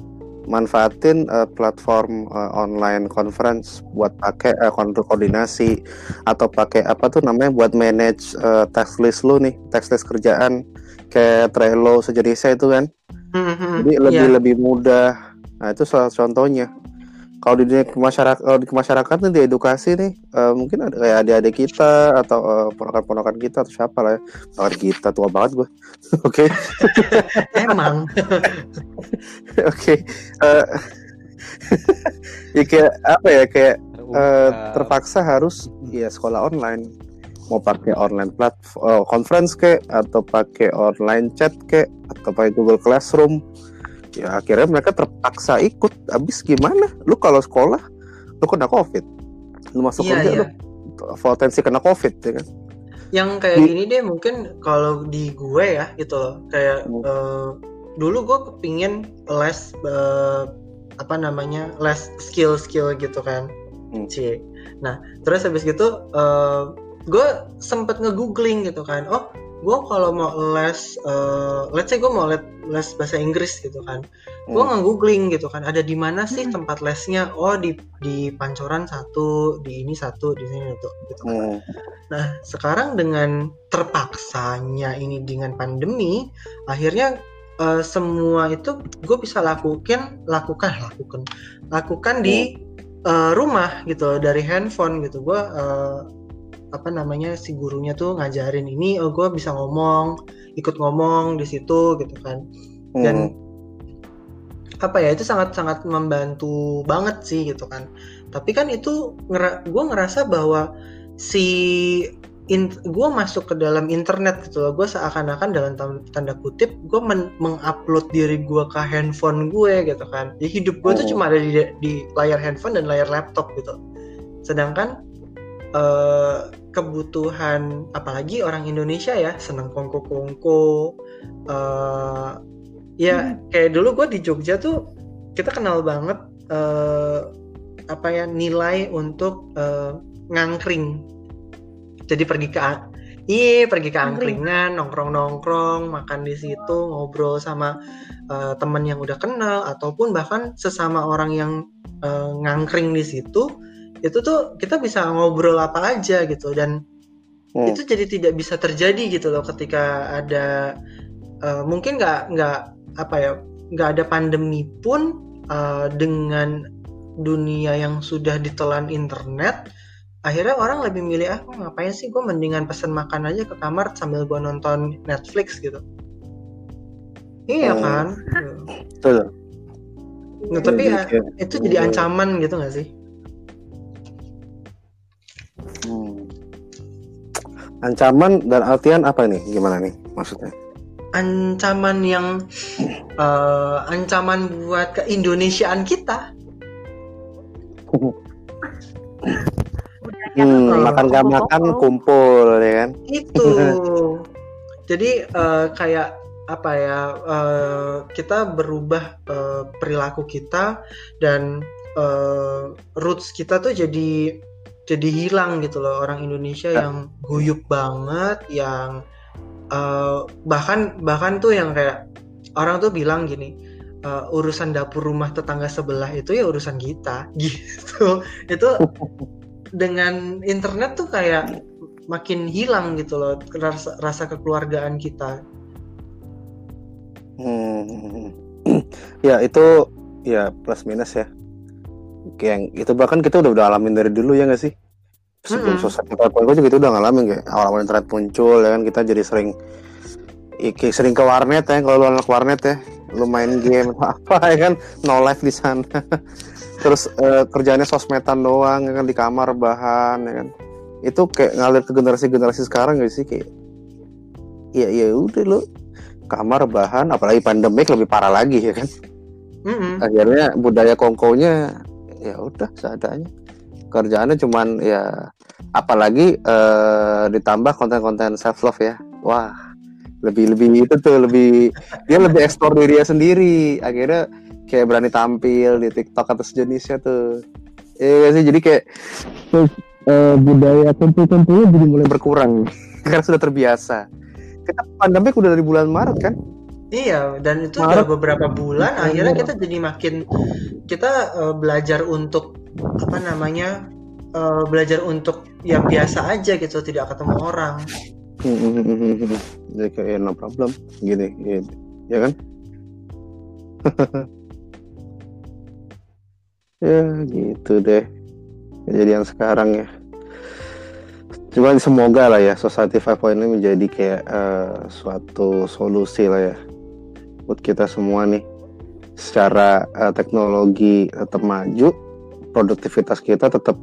manfaatin eh, platform eh, online conference buat pakai untuk koordinasi atau pakai apa tuh namanya buat manage eh, task list lu nih, task list kerjaan kayak Trello sejenisnya itu kan. Hmm, hmm, Jadi lebih iya. lebih mudah. Nah, itu salah contohnya. Kalau di dunia masyarakat, kalau di masyarakat nih di edukasi nih, eh, mungkin ada kayak adik-adik kita atau eh, ponakan-ponakan kita atau siapa lah ya. Ponakan kita tua banget gue. (laughs) Oke. Emang. (laughs) Oke. Eh, (laughs) ya kayak apa ya kayak eh, Terungkap. terpaksa harus ya sekolah online mau pakai online platform conference kek atau pakai online chat kek atau pakai Google Classroom ya akhirnya mereka terpaksa ikut habis gimana lu kalau sekolah lu kena covid lu masuk Iya, kerja iya. lu potensi kena covid ya kan Yang kayak Di- gini deh mungkin kalau di gue ya gitu loh, kayak Hmm. eh, dulu gue kepingin les eh, apa namanya les skill-skill gitu kan, Hmm. Cie. Nah terus habis gitu eh, gue sempet nge-googling gitu kan, oh gue kalau mau les, eh, let's say gue mau les, les bahasa Inggris gitu kan, gue Hmm. nge-googling gitu kan, ada di mana sih Hmm. tempat lesnya? Oh di di Pancoran satu, di ini satu, di sini satu, gitu kan. Hmm. Nah, sekarang dengan terpaksanya ini dengan pandemi, akhirnya eh, semua itu gue bisa lakukan, lakukan, lakukan, lakukan di eh, rumah gitu dari handphone gitu. Gue eh, apa namanya si gurunya tuh ngajarin ini, oh gue bisa ngomong, ikut ngomong di situ gitu kan. Hmm. Dan apa ya itu sangat-sangat membantu banget sih gitu kan. Tapi kan itu ngera gue ngerasa bahwa si gue masuk ke dalam internet gitu loh gue seakan-akan dalam tanda kutip gue men- mengupload diri gue ke handphone gue gitu kan jadi hidup gue tuh Oh. cuma ada di, di layar handphone dan layar laptop gitu sedangkan eh, kebutuhan apalagi orang Indonesia ya seneng kongko-kongko eh, ya kayak dulu gue di Jogja tuh kita kenal banget eh, apa ya nilai untuk eh, ngangkring. Jadi pergi ke iya pergi ke angkringan nongkrong nongkrong makan di situ ngobrol sama eh, teman yang udah kenal ataupun bahkan sesama orang yang eh, ngangkring di situ itu tuh kita bisa ngobrol apa aja gitu dan Hmm. itu jadi tidak bisa terjadi gitu loh ketika ada eh, mungkin nggak nggak apa ya nggak ada pandemi pun eh, dengan dunia yang sudah ditelan internet akhirnya orang lebih milih ah ngapain sih gue mendingan pesen makan aja ke kamar sambil gue nonton Netflix gitu iya Hmm. kan Betul. nah, tapi Jadi ya, kayak- itu jadi ancaman gitu nggak sih Hmm. Ancaman dan artian apa nih? Gimana nih maksudnya? ancaman yang eh, ancaman buat keindonesiaan kita Hmm, makan gak makan kumpul ya kan. itu (laughs) jadi eh, kayak apa ya eh, kita berubah eh, perilaku kita dan eh, roots kita tuh jadi jadi hilang gitu loh orang Indonesia yang guyup banget yang eh, bahkan bahkan tuh yang kayak orang tuh bilang gini eh, urusan dapur rumah tetangga sebelah itu ya urusan kita (laughs) gitu itu dengan internet tuh kayak makin hilang gitu loh rasa, rasa kekeluargaan kita. Hmm. (clears throat) ya itu ya plus minus ya. Yang itu bahkan kita udah udah alamin dari dulu ya nggak sih? Sebelum Mm-mm. sosial media gue juga itu udah ngalamin kayak awal-awal internet muncul ya kan? Kita jadi sering kayak sering ke warnet ya kalau lu anak warnet ya. Lu main game (laughs) apa ya kan? No life di sana. (laughs) Terus eh, kerjanya sosmedan doang ya kan? Di kamar bahan ya kan? Itu kayak ngalir ke generasi-generasi sekarang gak sih? Kayak ya ya udah lu. Kamar bahan apalagi pandemik lebih parah lagi ya kan? Mm-mm. akhirnya budaya kongkonya ya udah seadanya. Kerjaannya cuman ya apalagi eh, ditambah konten-konten self love ya. Wah lebih lebih itu tuh lebih dia lebih eksplor dirinya sendiri. Akhirnya kayak berani tampil di TikTok atau sejenisnya tuh. Iya sih? Jadi kayak eh, budaya kumpul-kumpulnya jadi mulai berkurang. (laughs) karena sudah terbiasa. Kita pandemik udah dari bulan Maret kan Iya, dan itu Maret. udah beberapa bulan Maret. akhirnya kita jadi makin kita eh, belajar untuk apa namanya? eh, belajar untuk ya biasa aja gitu, tidak ketemu orang. jadi kayak ya, no problem gini, gini. ya kan (laughs) ya gitu deh kejadian sekarang ya cuman semoga lah ya Society 5.0 ini menjadi kayak eh, suatu solusi lah ya buat kita semua nih. Secara eh, teknologi tetap maju produktivitas kita tetap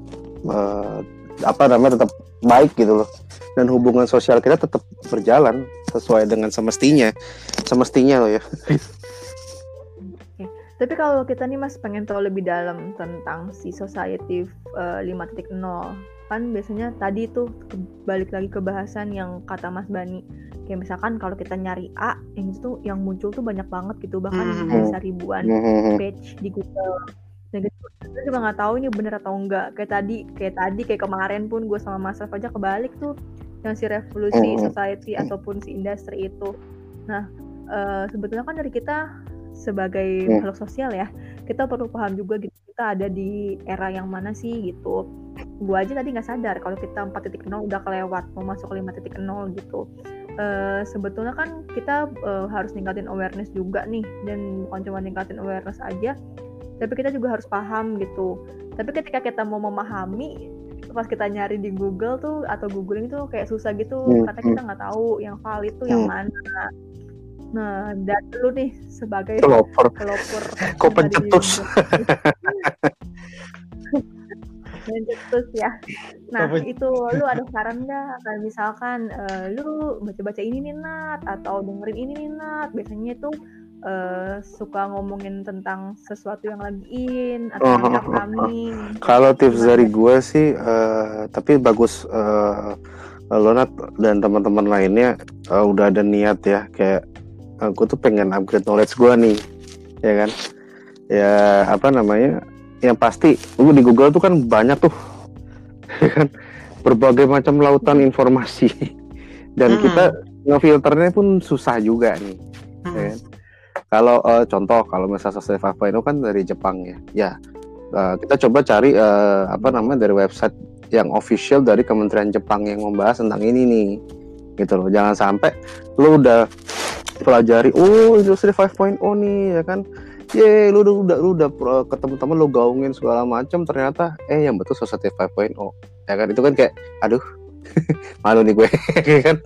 eh, apa namanya tetap baik gitu loh. Dan hubungan sosial kita tetap berjalan sesuai dengan semestinya. Semestinya loh ya. Tapi kalau kita nih mas pengen tahu lebih dalam tentang si society eh, 5.0 kan biasanya tadi tuh balik lagi ke bahasan yang kata Mas Bani. Kayak misalkan kalau kita nyari A yang itu tuh yang muncul tuh banyak banget gitu. Bahkan Mhm. bisa ribuan page di Google. Dan gitu kita juga nggak tahu ini bener atau enggak. Kayak tadi kayak tadi kayak kemarin pun gue sama Mas Raf aja kebalik tuh yang si revolusi society ataupun si industri itu. Nah eh, sebetulnya kan dari kita sebagai Hmm. makhluk sosial ya kita perlu paham juga gitu kita ada di era yang mana sih gitu gue aja tadi nggak sadar kalau kita 4.0 udah kelewat mau masuk ke 5.0 gitu. Eh, sebetulnya kan kita eh, harus ningkatin awareness juga nih dan bukan cuma ningkatin awareness aja tapi kita juga harus paham gitu. Tapi ketika kita mau memahami pas kita nyari di Google tuh atau googling tuh kayak susah gitu Hmm, karena kita nggak tahu yang valid tuh yang mana. Nah dan lu nih sebagai pelopor pelopor (laughs) Kok pencetus? (laughs) pencetus ya. Nah itu lu ada saran nggak? Kayak misalkan eh, lu baca-baca ini nih Nat atau dengerin ini nih Nat. Biasanya itu eh, suka ngomongin tentang sesuatu yang lagi in atau Oh, yang upcoming. Kalau tips dari gue sih, eh, tapi bagus eh Lonat dan teman-teman lainnya eh, udah ada niat ya, kayak aku tuh pengen upgrade knowledge gue nih, ya kan? Ya apa namanya? Yang pasti, lu di Google tuh kan banyak tuh, (laughs) ya kan? Berbagai macam lautan informasi, dan Hmm. kita ngefilternya pun susah juga nih. ya Mm. kan? Kalau eh, contoh kalau misalnya Society 5.0 kan dari Jepang ya, ya eh, kita coba cari eh, apa namanya dari website yang official dari Kementerian Jepang yang membahas tentang ini nih, gitu loh. Jangan sampai lu udah pelajari, oh industri 5.0 nih ya kan, ye lu udah udah lu udah ketemu temen lu gaungin segala macam ternyata eh yang betul Society 5.0 ya kan? Itu kan kayak aduh (laughs) malu nih gue (laughs) ya kan?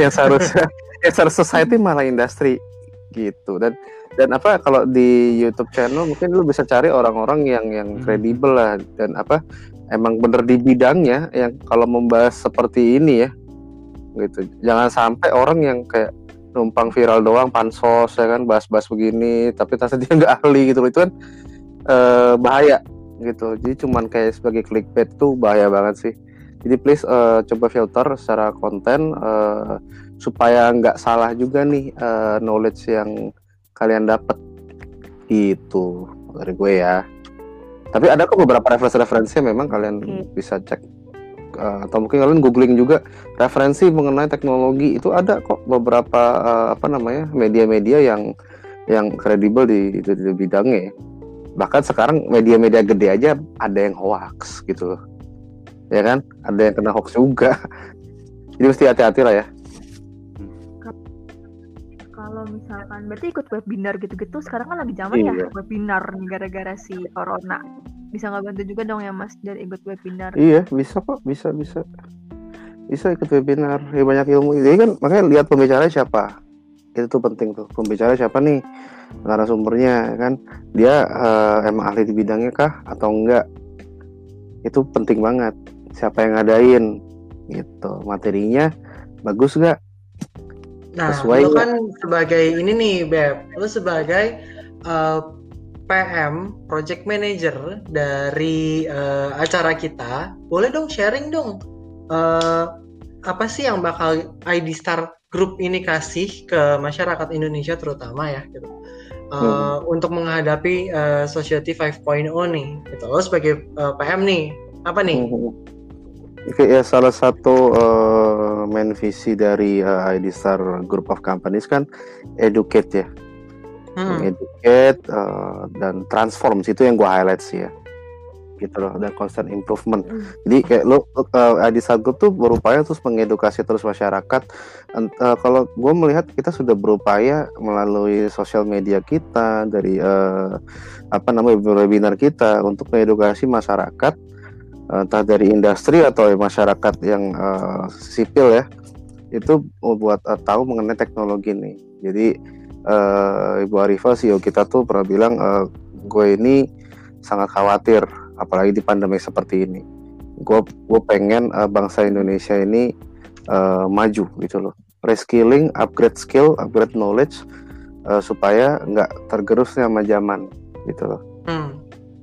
Yang seharusnya (laughs) yang seharusnya society malah industri gitu. Dan dan apa kalau di YouTube channel mungkin lu bisa cari orang-orang yang yang Hmm. kredibel lah dan apa emang bener di bidangnya yang kalau membahas seperti ini ya gitu. Jangan sampai orang yang kayak numpang viral doang pansos ya kan bahas-bahas begini tapi ternyata dia (laughs) nggak ahli gitu itu kan eh, bahaya gitu. Jadi cuman kayak sebagai clickbait tuh bahaya banget sih. Jadi please eh, coba filter secara konten eh, supaya nggak salah juga nih eh, knowledge yang kalian dapat gitu dari gue ya. Tapi ada kok beberapa referensi-referensi memang kalian Oke. bisa cek Eh, atau mungkin kalian googling juga referensi mengenai teknologi itu ada kok beberapa eh, apa namanya media-media yang yang kredibel di, di, di bidangnya ya. bahkan sekarang media-media gede aja ada yang hoax gitu ya kan? Ada yang kena hoax juga. (laughs) Jadi mesti hati-hati lah ya Kalau misalkan berarti ikut webinar gitu-gitu sekarang kan lagi zaman ya Iya. webinar nih gara-gara si corona. Bisa nggak bantu juga dong ya Mas dari ikut webinar. Iya, bisa kok, bisa bisa. Bisa ikut webinar, ya banyak ilmu. Jadi kan makanya lihat pembicara siapa. Itu tuh penting tuh. Pembicara siapa nih? Narasumbernya ya kan. Dia eh, emang ahli di bidangnya kah atau enggak? Itu penting banget. Siapa yang ngadain? Gitu. Materinya bagus nggak? Nah, Sesuai lu nggak? kan sebagai ini nih, Beb. Lu sebagai uh, PM, project manager dari uh, acara kita, boleh dong sharing dong. Uh, apa sih yang bakal ID Star Group ini kasih ke masyarakat Indonesia terutama ya gitu. Uh, untuk menghadapi uh, Society 5.0 nih gitu. Lo sebagai uh, PM nih, apa nih? Oke ya salah satu eh, main visi dari eh, ID Star Group of Companies kan educate ya. Hmm. educate uh, dan transform itu yang gue highlight sih ya gitu loh dan constant improvement Hmm. jadi kayak lo uh, ID Group tuh berupaya terus mengedukasi terus masyarakat uh, kalau gue melihat kita sudah berupaya melalui sosial media kita dari uh, apa namanya webinar kita untuk mengedukasi masyarakat uh, entah dari industri atau masyarakat yang uh, sipil ya itu buat uh, tahu mengenai teknologi nih jadi eh, Ibu Arifah CEO kita tuh pernah bilang eh, gue ini sangat khawatir apalagi di pandemi seperti ini. Gue gue pengen eh, bangsa Indonesia ini eh, maju gitu loh. Reskilling, upgrade skill, upgrade knowledge eh, supaya nggak tergerus sama zaman gitu loh. Hmm.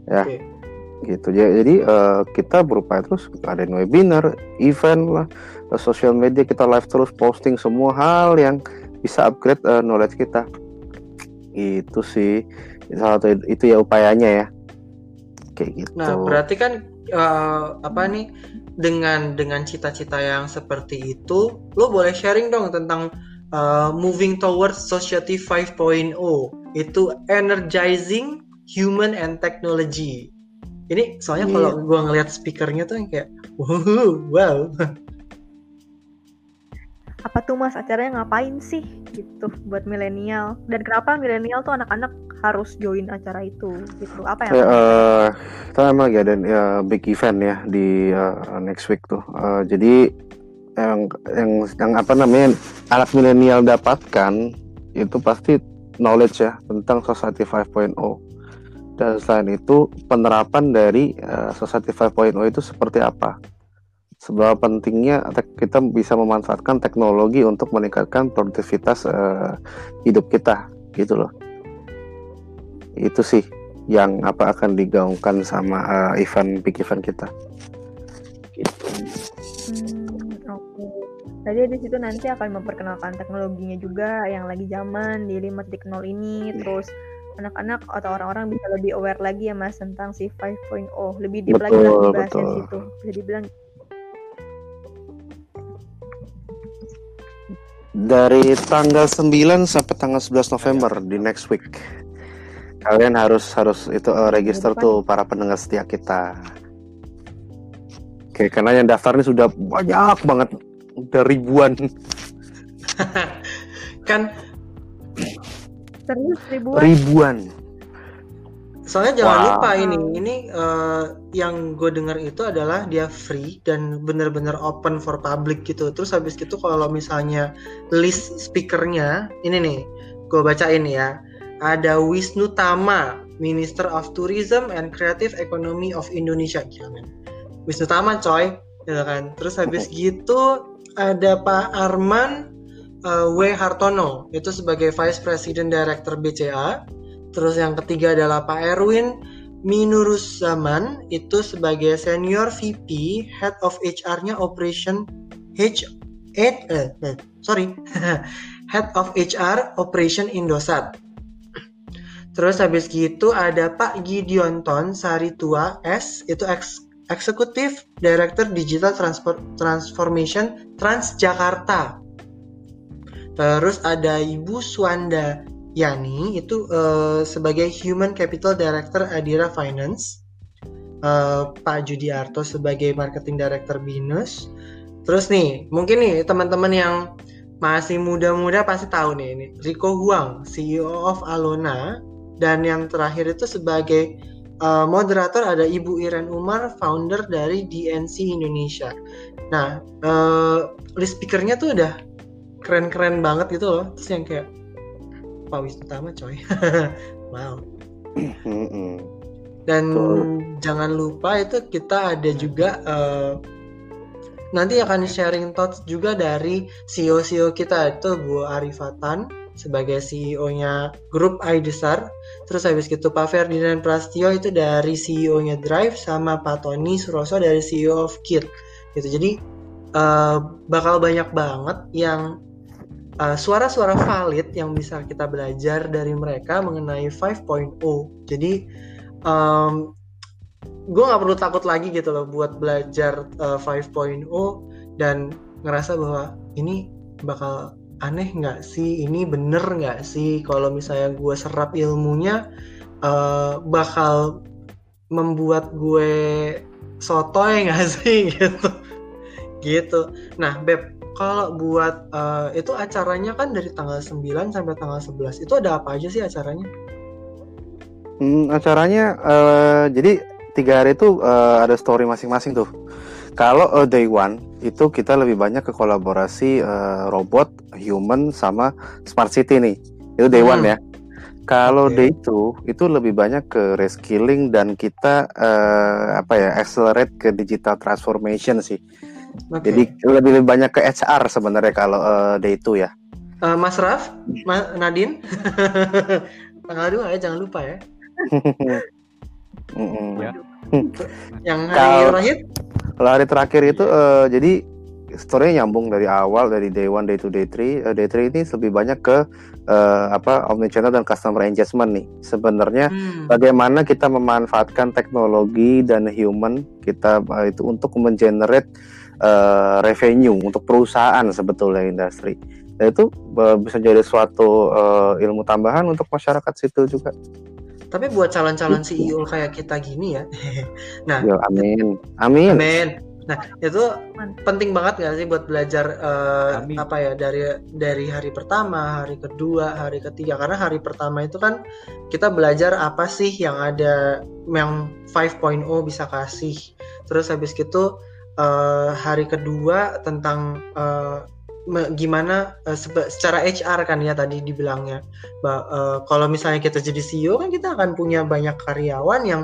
Ya. Oke. Gitu. Ja- Jadi eh, kita berupaya terus ngadain webinar, event lah, eh, sosial media kita live terus posting semua hal yang bisa upgrade eh, knowledge kita. Itu sih salah satu itu ya upayanya ya. Kayak gitu. Nah, berarti kan eh, apa nih dengan dengan cita-cita yang seperti itu, lo boleh sharing dong tentang eh, moving towards society 5.0 itu energizing human and technology. Ini soalnya Iya. kalau gua ngelihat speakernya tuh yang kayak wow, wow. Apa tuh Mas acaranya ngapain sih gitu buat milenial dan kenapa milenial tuh anak-anak harus join acara itu gitu. Apa yang Ya, akan- eh, kita emang lagi ada ya, big event ya di eh, next week tuh. Eh, jadi yang yang yang apa namanya anak milenial dapatkan itu pasti knowledge ya tentang society 5.0 dan selain itu penerapan dari eh, society 5.0 itu seperti apa seberapa pentingnya kita bisa memanfaatkan teknologi untuk meningkatkan produktivitas eh, hidup kita gitu loh itu sih yang apa akan digaungkan sama eh, event big event kita gitu. Hmm, oke. Tadi di situ nanti akan memperkenalkan teknologinya juga yang lagi zaman di 5.0 ini, terus anak-anak atau orang-orang bisa lebih aware lagi ya mas tentang si 5.0, lebih deep lagi lah dibahasnya betul. situ. Bisa dibilang dari tanggal 9 sampai tanggal 11 November di next week kalian harus harus itu eh, register depan. tuh para pendengar setia kita oke karena yang daftar ini sudah banyak banget udah ribuan (laughs) Kan serius ribuan. ribuan Soalnya jangan Wow. lupa ini, ini eh, yang gue dengar itu adalah dia free dan benar-benar open for public gitu. Terus habis gitu kalau misalnya list speakernya, ini nih, gue bacain ya. Ada Wisnu Tama, Minister of Tourism and Creative Economy of Indonesia. Gila, men. Wisnu Tama coy, gitu kan. Terus habis (laughs) gitu ada Pak Arman eh, W Hartono, itu sebagai Vice President Director BCA. Terus yang ketiga adalah Pak Erwin Minurus Zaman itu sebagai senior VP head of HR-nya operation H 8 eh, eh, sorry (laughs) head of HR operation Indosat. Terus habis gitu ada Pak Gideon Ton Saritua S itu ex Executive Director Digital Transport Transformation Transjakarta. Terus ada Ibu Swanda Yani itu uh, sebagai Human Capital Director Adira Finance, uh, Pak Judiarto sebagai Marketing Director Binus. Terus nih, mungkin nih teman-teman yang masih muda-muda pasti tahu nih ini Rico Huang, CEO of Alona, dan yang terakhir itu sebagai uh, moderator ada Ibu Iren Umar, founder dari DNC Indonesia. Nah, uh, list speakernya tuh udah keren-keren banget gitu loh. Terus yang kayak Pak Wisnu Tama coy. (laughs) Wow. Dan jangan lupa itu kita ada juga uh, nanti akan sharing thoughts juga dari CEO CEO kita itu Bu Arifatan sebagai CEO-nya grup iDesar terus habis gitu Pak Ferdinand Prastio itu dari CEO-nya Drive sama Pak Tony Suroso dari CEO of Kit gitu. Jadi uh, bakal banyak banget yang eh, suara-suara valid yang bisa kita belajar dari mereka mengenai 5.0. Jadi um, gue nggak perlu takut lagi gitu loh buat belajar uh, eh, 5.0 dan ngerasa bahwa ini bakal aneh nggak sih, ini bener nggak sih kalau misalnya gue serap ilmunya uh, bakal membuat gue sotoy nggak (laughs) sih gitu gitu. Nah beb kalau buat uh, itu acaranya kan dari tanggal 9 sampai tanggal 11 itu ada apa aja sih acaranya? Hmm, acaranya uh, jadi tiga hari itu uh, ada story masing-masing tuh. Kalau uh, day one itu kita lebih banyak ke kolaborasi uh, robot, human sama smart city nih. Itu day hmm. one ya. Kalau okay. day two itu lebih banyak ke reskilling dan kita uh, apa ya accelerate ke digital transformation sih. Okay. Jadi lebih, lebih banyak ke HR sebenarnya kalau uh, day itu ya. Uh, Mas Raf, Ma Nadine, (laughs) tanggal dua ya jangan lupa ya. (laughs) ya. Yang hari kalau, terakhir? Kalau hari terakhir itu uh, jadi story nyambung dari awal dari day one, day two, day three. Uh, day three ini lebih banyak ke uh, apa omnichannel dan customer engagement nih. Sebenarnya hmm. bagaimana kita memanfaatkan teknologi dan human kita uh, itu untuk mengenerate uh, revenue untuk perusahaan sebetulnya industri. Dan itu uh, bisa jadi suatu uh, ilmu tambahan untuk masyarakat sipil juga. Tapi buat calon-calon CEO kayak kita gini ya. (laughs) nah, Yo, amin. Amin. Amin. Nah, itu penting banget nggak sih buat belajar uh, apa ya dari dari hari pertama, hari kedua, hari ketiga. Karena hari pertama itu kan kita belajar apa sih yang ada yang 5.0 bisa kasih. Terus habis gitu uh, hari kedua tentang uh, gimana uh, secara HR kan ya tadi dibilangnya. Bah, uh, kalau misalnya kita jadi CEO kan kita akan punya banyak karyawan yang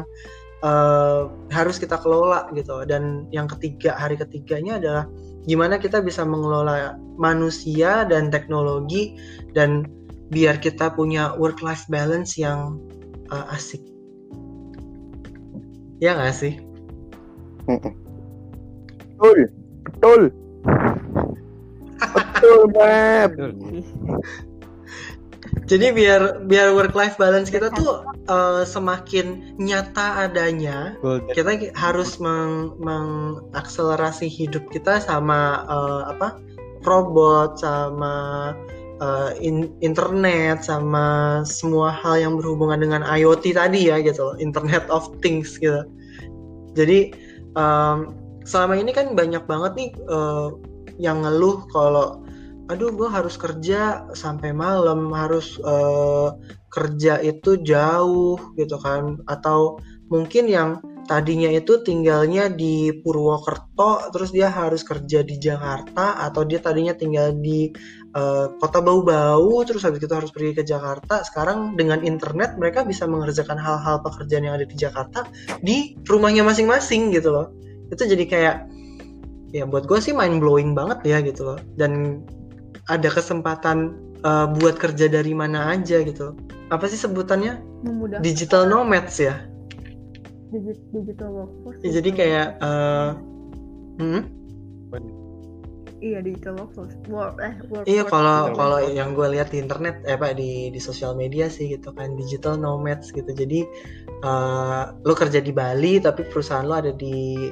uh, harus kita kelola gitu. Dan yang ketiga hari ketiganya adalah gimana kita bisa mengelola manusia dan teknologi dan biar kita punya work life balance yang uh, asik. Ya nggak sih Betul, betul. betul, (laughs) Beb. Jadi biar biar work life balance kita tuh uh, semakin nyata adanya, kita harus meng, mengakselerasi hidup kita sama uh, apa robot, sama uh, in, internet, sama semua hal yang berhubungan dengan IoT tadi ya gitu, Internet of Things gitu. Jadi um, selama ini kan banyak banget nih uh, yang ngeluh kalau aduh gue harus kerja sampai malam harus uh, kerja itu jauh gitu kan. Atau mungkin yang tadinya itu tinggalnya di Purwokerto terus dia harus kerja di Jakarta atau dia tadinya tinggal di uh, kota bau-bau terus habis itu harus pergi ke Jakarta. Sekarang dengan internet mereka bisa mengerjakan hal-hal pekerjaan yang ada di Jakarta di rumahnya masing-masing gitu loh itu jadi kayak ya buat gue sih mind blowing banget ya gitu loh dan ada kesempatan uh, buat kerja dari mana aja gitu apa sih sebutannya Memudah. digital nomads ya Digi- digital workforce. Ya, jadi kayak eh, hmm? iya digital workforce. Work, eh, workforce. Iya kalau kalau yang gue lihat di internet eh pak di di sosial media sih gitu kan digital nomads gitu jadi eh lu kerja di Bali tapi perusahaan lu ada di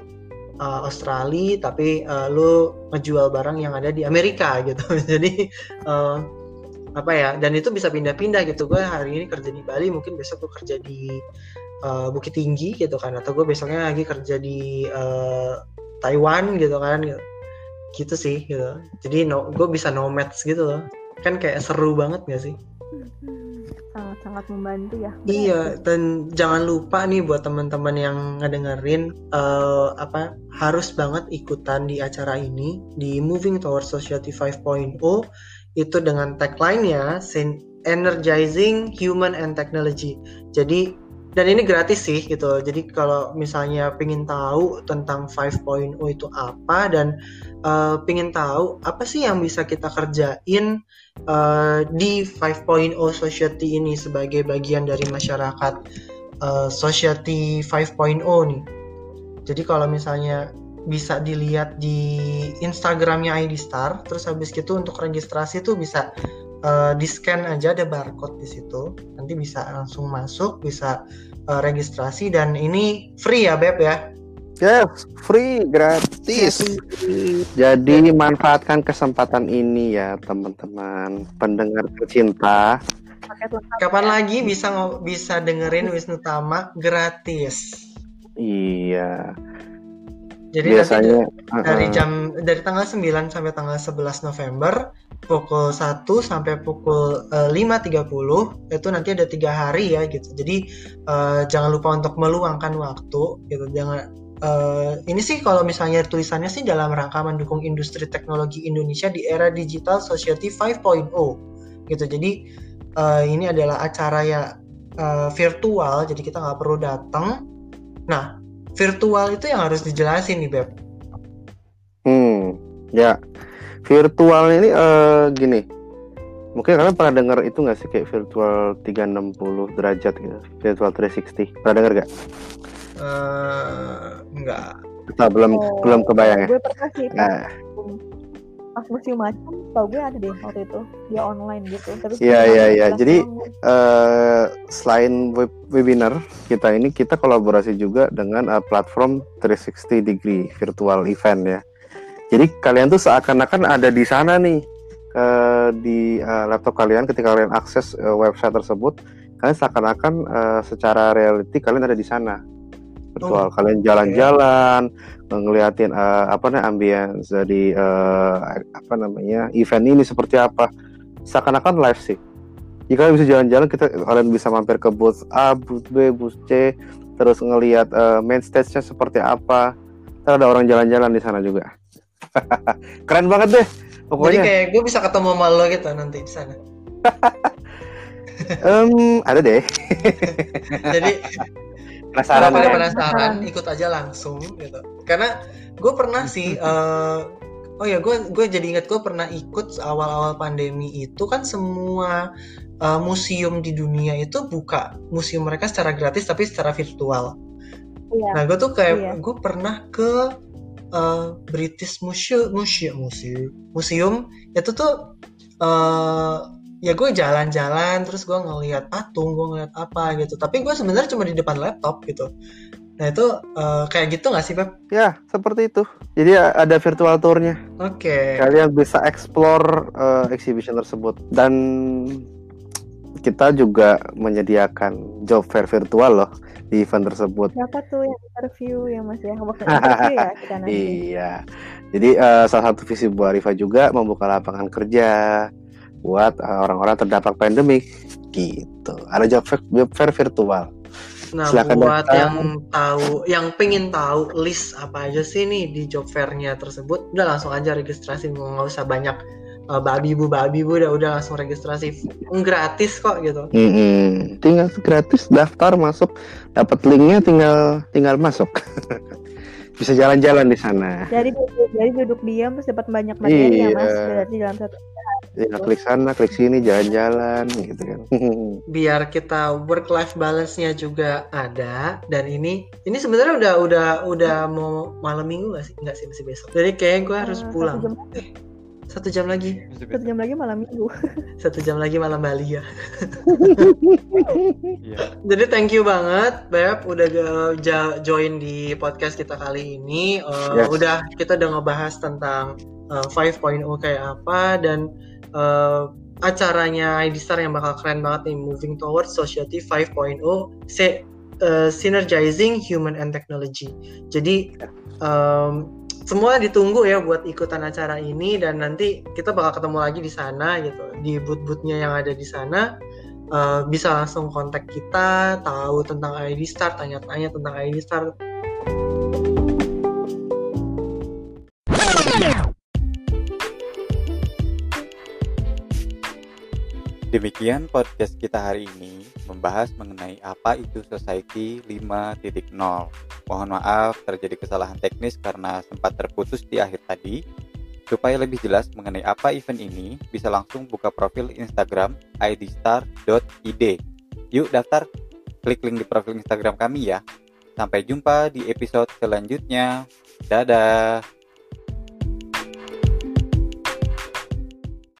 eh, Australia tapi eh, lu ngejual barang yang ada di Amerika gitu. (laughs) Jadi eh, apa ya dan itu bisa pindah-pindah gitu. Gue hari ini kerja di Bali mungkin besok gue kerja di eh, Bukit Tinggi gitu kan. Atau gue besoknya lagi kerja di eh, Taiwan gitu kan. Gitu gitu sih gitu. Jadi no, gue bisa nomads gitu loh. Kan kayak seru banget gak sih? Hmm, sangat-sangat membantu ya. iya dan jangan lupa nih buat teman-teman yang ngedengerin eh, apa harus banget ikutan di acara ini di Moving Towards Society 5.0 itu dengan tagline-nya Energizing Human and Technology. Jadi dan ini gratis sih gitu. Jadi kalau misalnya pengen tahu tentang 5.0 itu apa dan eh, pengen tahu apa sih yang bisa kita kerjain eh, di 5.0 society ini sebagai bagian dari masyarakat eh, society 5.0 nih. Jadi kalau misalnya bisa dilihat di Instagramnya ID Star, terus habis gitu untuk registrasi tuh bisa eh, di scan aja ada barcode di situ, nanti bisa langsung masuk, bisa eh, registrasi dan ini free ya beb ya. Yes, free, gratis. Jadi manfaatkan kesempatan ini ya teman-teman pendengar tercinta. Kapan lagi bisa bisa dengerin Wisnu Tama gratis? Iya, Jadi nanti biasanya dari uh-uh. jam dari tanggal 9 sampai tanggal 11 November pukul 1 sampai pukul eh, 5.30 itu nanti ada tiga hari ya gitu jadi eh, jangan lupa untuk meluangkan waktu gitu jangan eh, ini sih kalau misalnya tulisannya sih dalam rangka mendukung industri teknologi Indonesia di era digital society 5.0 gitu jadi eh, ini adalah acara ya eh, virtual jadi kita nggak perlu datang nah virtual itu yang harus dijelasin nih beb Hmm, ya virtual ini eh, gini. Mungkin kalian pernah dengar itu nggak sih kayak virtual 360 derajat gitu, virtual 360. Pernah dengar gak? Eh, enggak. Atau belum Oh, belum kebayang ya? Gue pernah sih Nah, pas museum macam tau gue ada deh waktu itu dia online gitu. Iya, iya, iya. Jadi, eh selain web webinar kita ini kita kolaborasi juga dengan eh, platform 360 degree virtual event ya. Jadi kalian tuh seakan-akan ada di sana nih di laptop kalian ketika kalian akses website tersebut, kalian seakan-akan secara reality kalian ada di sana virtual. Oh, kalian jalan-jalan, ngeliatin eh, apa namanya ambience dari eh, apa namanya event ini seperti apa. Seakan-akan live sih. Jika kalian bisa jalan-jalan, kita kalian bisa mampir ke booth A, booth B, booth C, terus ngelihat eh, main stage-nya seperti apa. Ntar ada orang jalan-jalan di sana juga. (laughs) Keren banget deh. Jadi Pokoknya kayak gue bisa ketemu sama lo gitu nanti di sana. (laughs) em, ada deh. (laughs) Jadi Penasaran kalau pada ya? penasaran ikut aja langsung gitu. Karena gue pernah sih (laughs) eh, oh ya gue gue jadi ingat gue pernah ikut awal-awal pandemi itu kan semua eh, museum di dunia itu buka museum mereka secara gratis tapi secara virtual. Iya. Nah gue tuh kayak Iya. gue pernah ke eh, British Museum Museum Museum Museum itu tuh eh ya gue jalan-jalan terus gue ngeliat patung gue ngeliat apa gitu tapi gue sebenarnya cuma di depan laptop gitu nah itu eh, kayak gitu nggak sih Beb? Ya, seperti itu. Jadi a- ada virtual tournya. Oke Kalian bisa explore eh, exhibition tersebut dan kita juga menyediakan job fair virtual loh di event tersebut. Siapa tuh yang interview yang masih yang bakal interview (laughs) ya kita nanti. Iya. Jadi eh, salah satu visi Bu Arifah juga membuka lapangan kerja buat eh, orang-orang terdampak pandemik gitu. Ada job fair, job fair virtual. nah silakan buat datang. yang tahu yang pengen tahu list apa aja sih nih di job fairnya tersebut udah langsung aja registrasi nggak usah banyak eh, babi bu babi bu udah udah langsung registrasi gratis kok gitu Mm-mm. Tinggal gratis daftar masuk, dapat linknya tinggal tinggal masuk. (laughs) bisa jalan-jalan di sana. Jadi duduk, jadi duduk diam terus dapat banyak materi ya mas. Iya. Berarti dalam satu. Ya, klik sana, klik sini, jalan-jalan gitu kan. (laughs) biar kita work life balance-nya juga ada dan ini ini sebenarnya udah udah udah mau malam minggu nggak sih nggak sih masih besok jadi kayaknya gue harus Eh, pulang Satu jam, Eh, satu jam lagi satu jam lagi malam minggu. (laughs) satu jam lagi malam Bali ya (laughs) Iya. jadi thank you banget Beb udah join di podcast kita kali ini Eh, Yes. udah kita udah ngebahas tentang eh, 5.0 kayak apa dan eh, acaranya ID Star yang bakal keren banget nih moving towards society 5.0 se- eh, synergizing human and technology jadi em, semua ditunggu ya buat ikutan acara ini dan nanti kita bakal ketemu lagi di sana gitu. Di booth-boothnya yang ada di sana Eh, bisa langsung kontak kita tahu tentang ID Star tanya-tanya tentang ID Star Demikian podcast kita hari ini membahas mengenai apa itu Society 5.0. Mohon maaf terjadi kesalahan teknis karena sempat terputus di akhir tadi. Supaya lebih jelas mengenai apa event ini, bisa langsung buka profil Instagram idstar.id. Yuk daftar, klik link di profil Instagram kami ya. Sampai jumpa di episode selanjutnya. Dadah.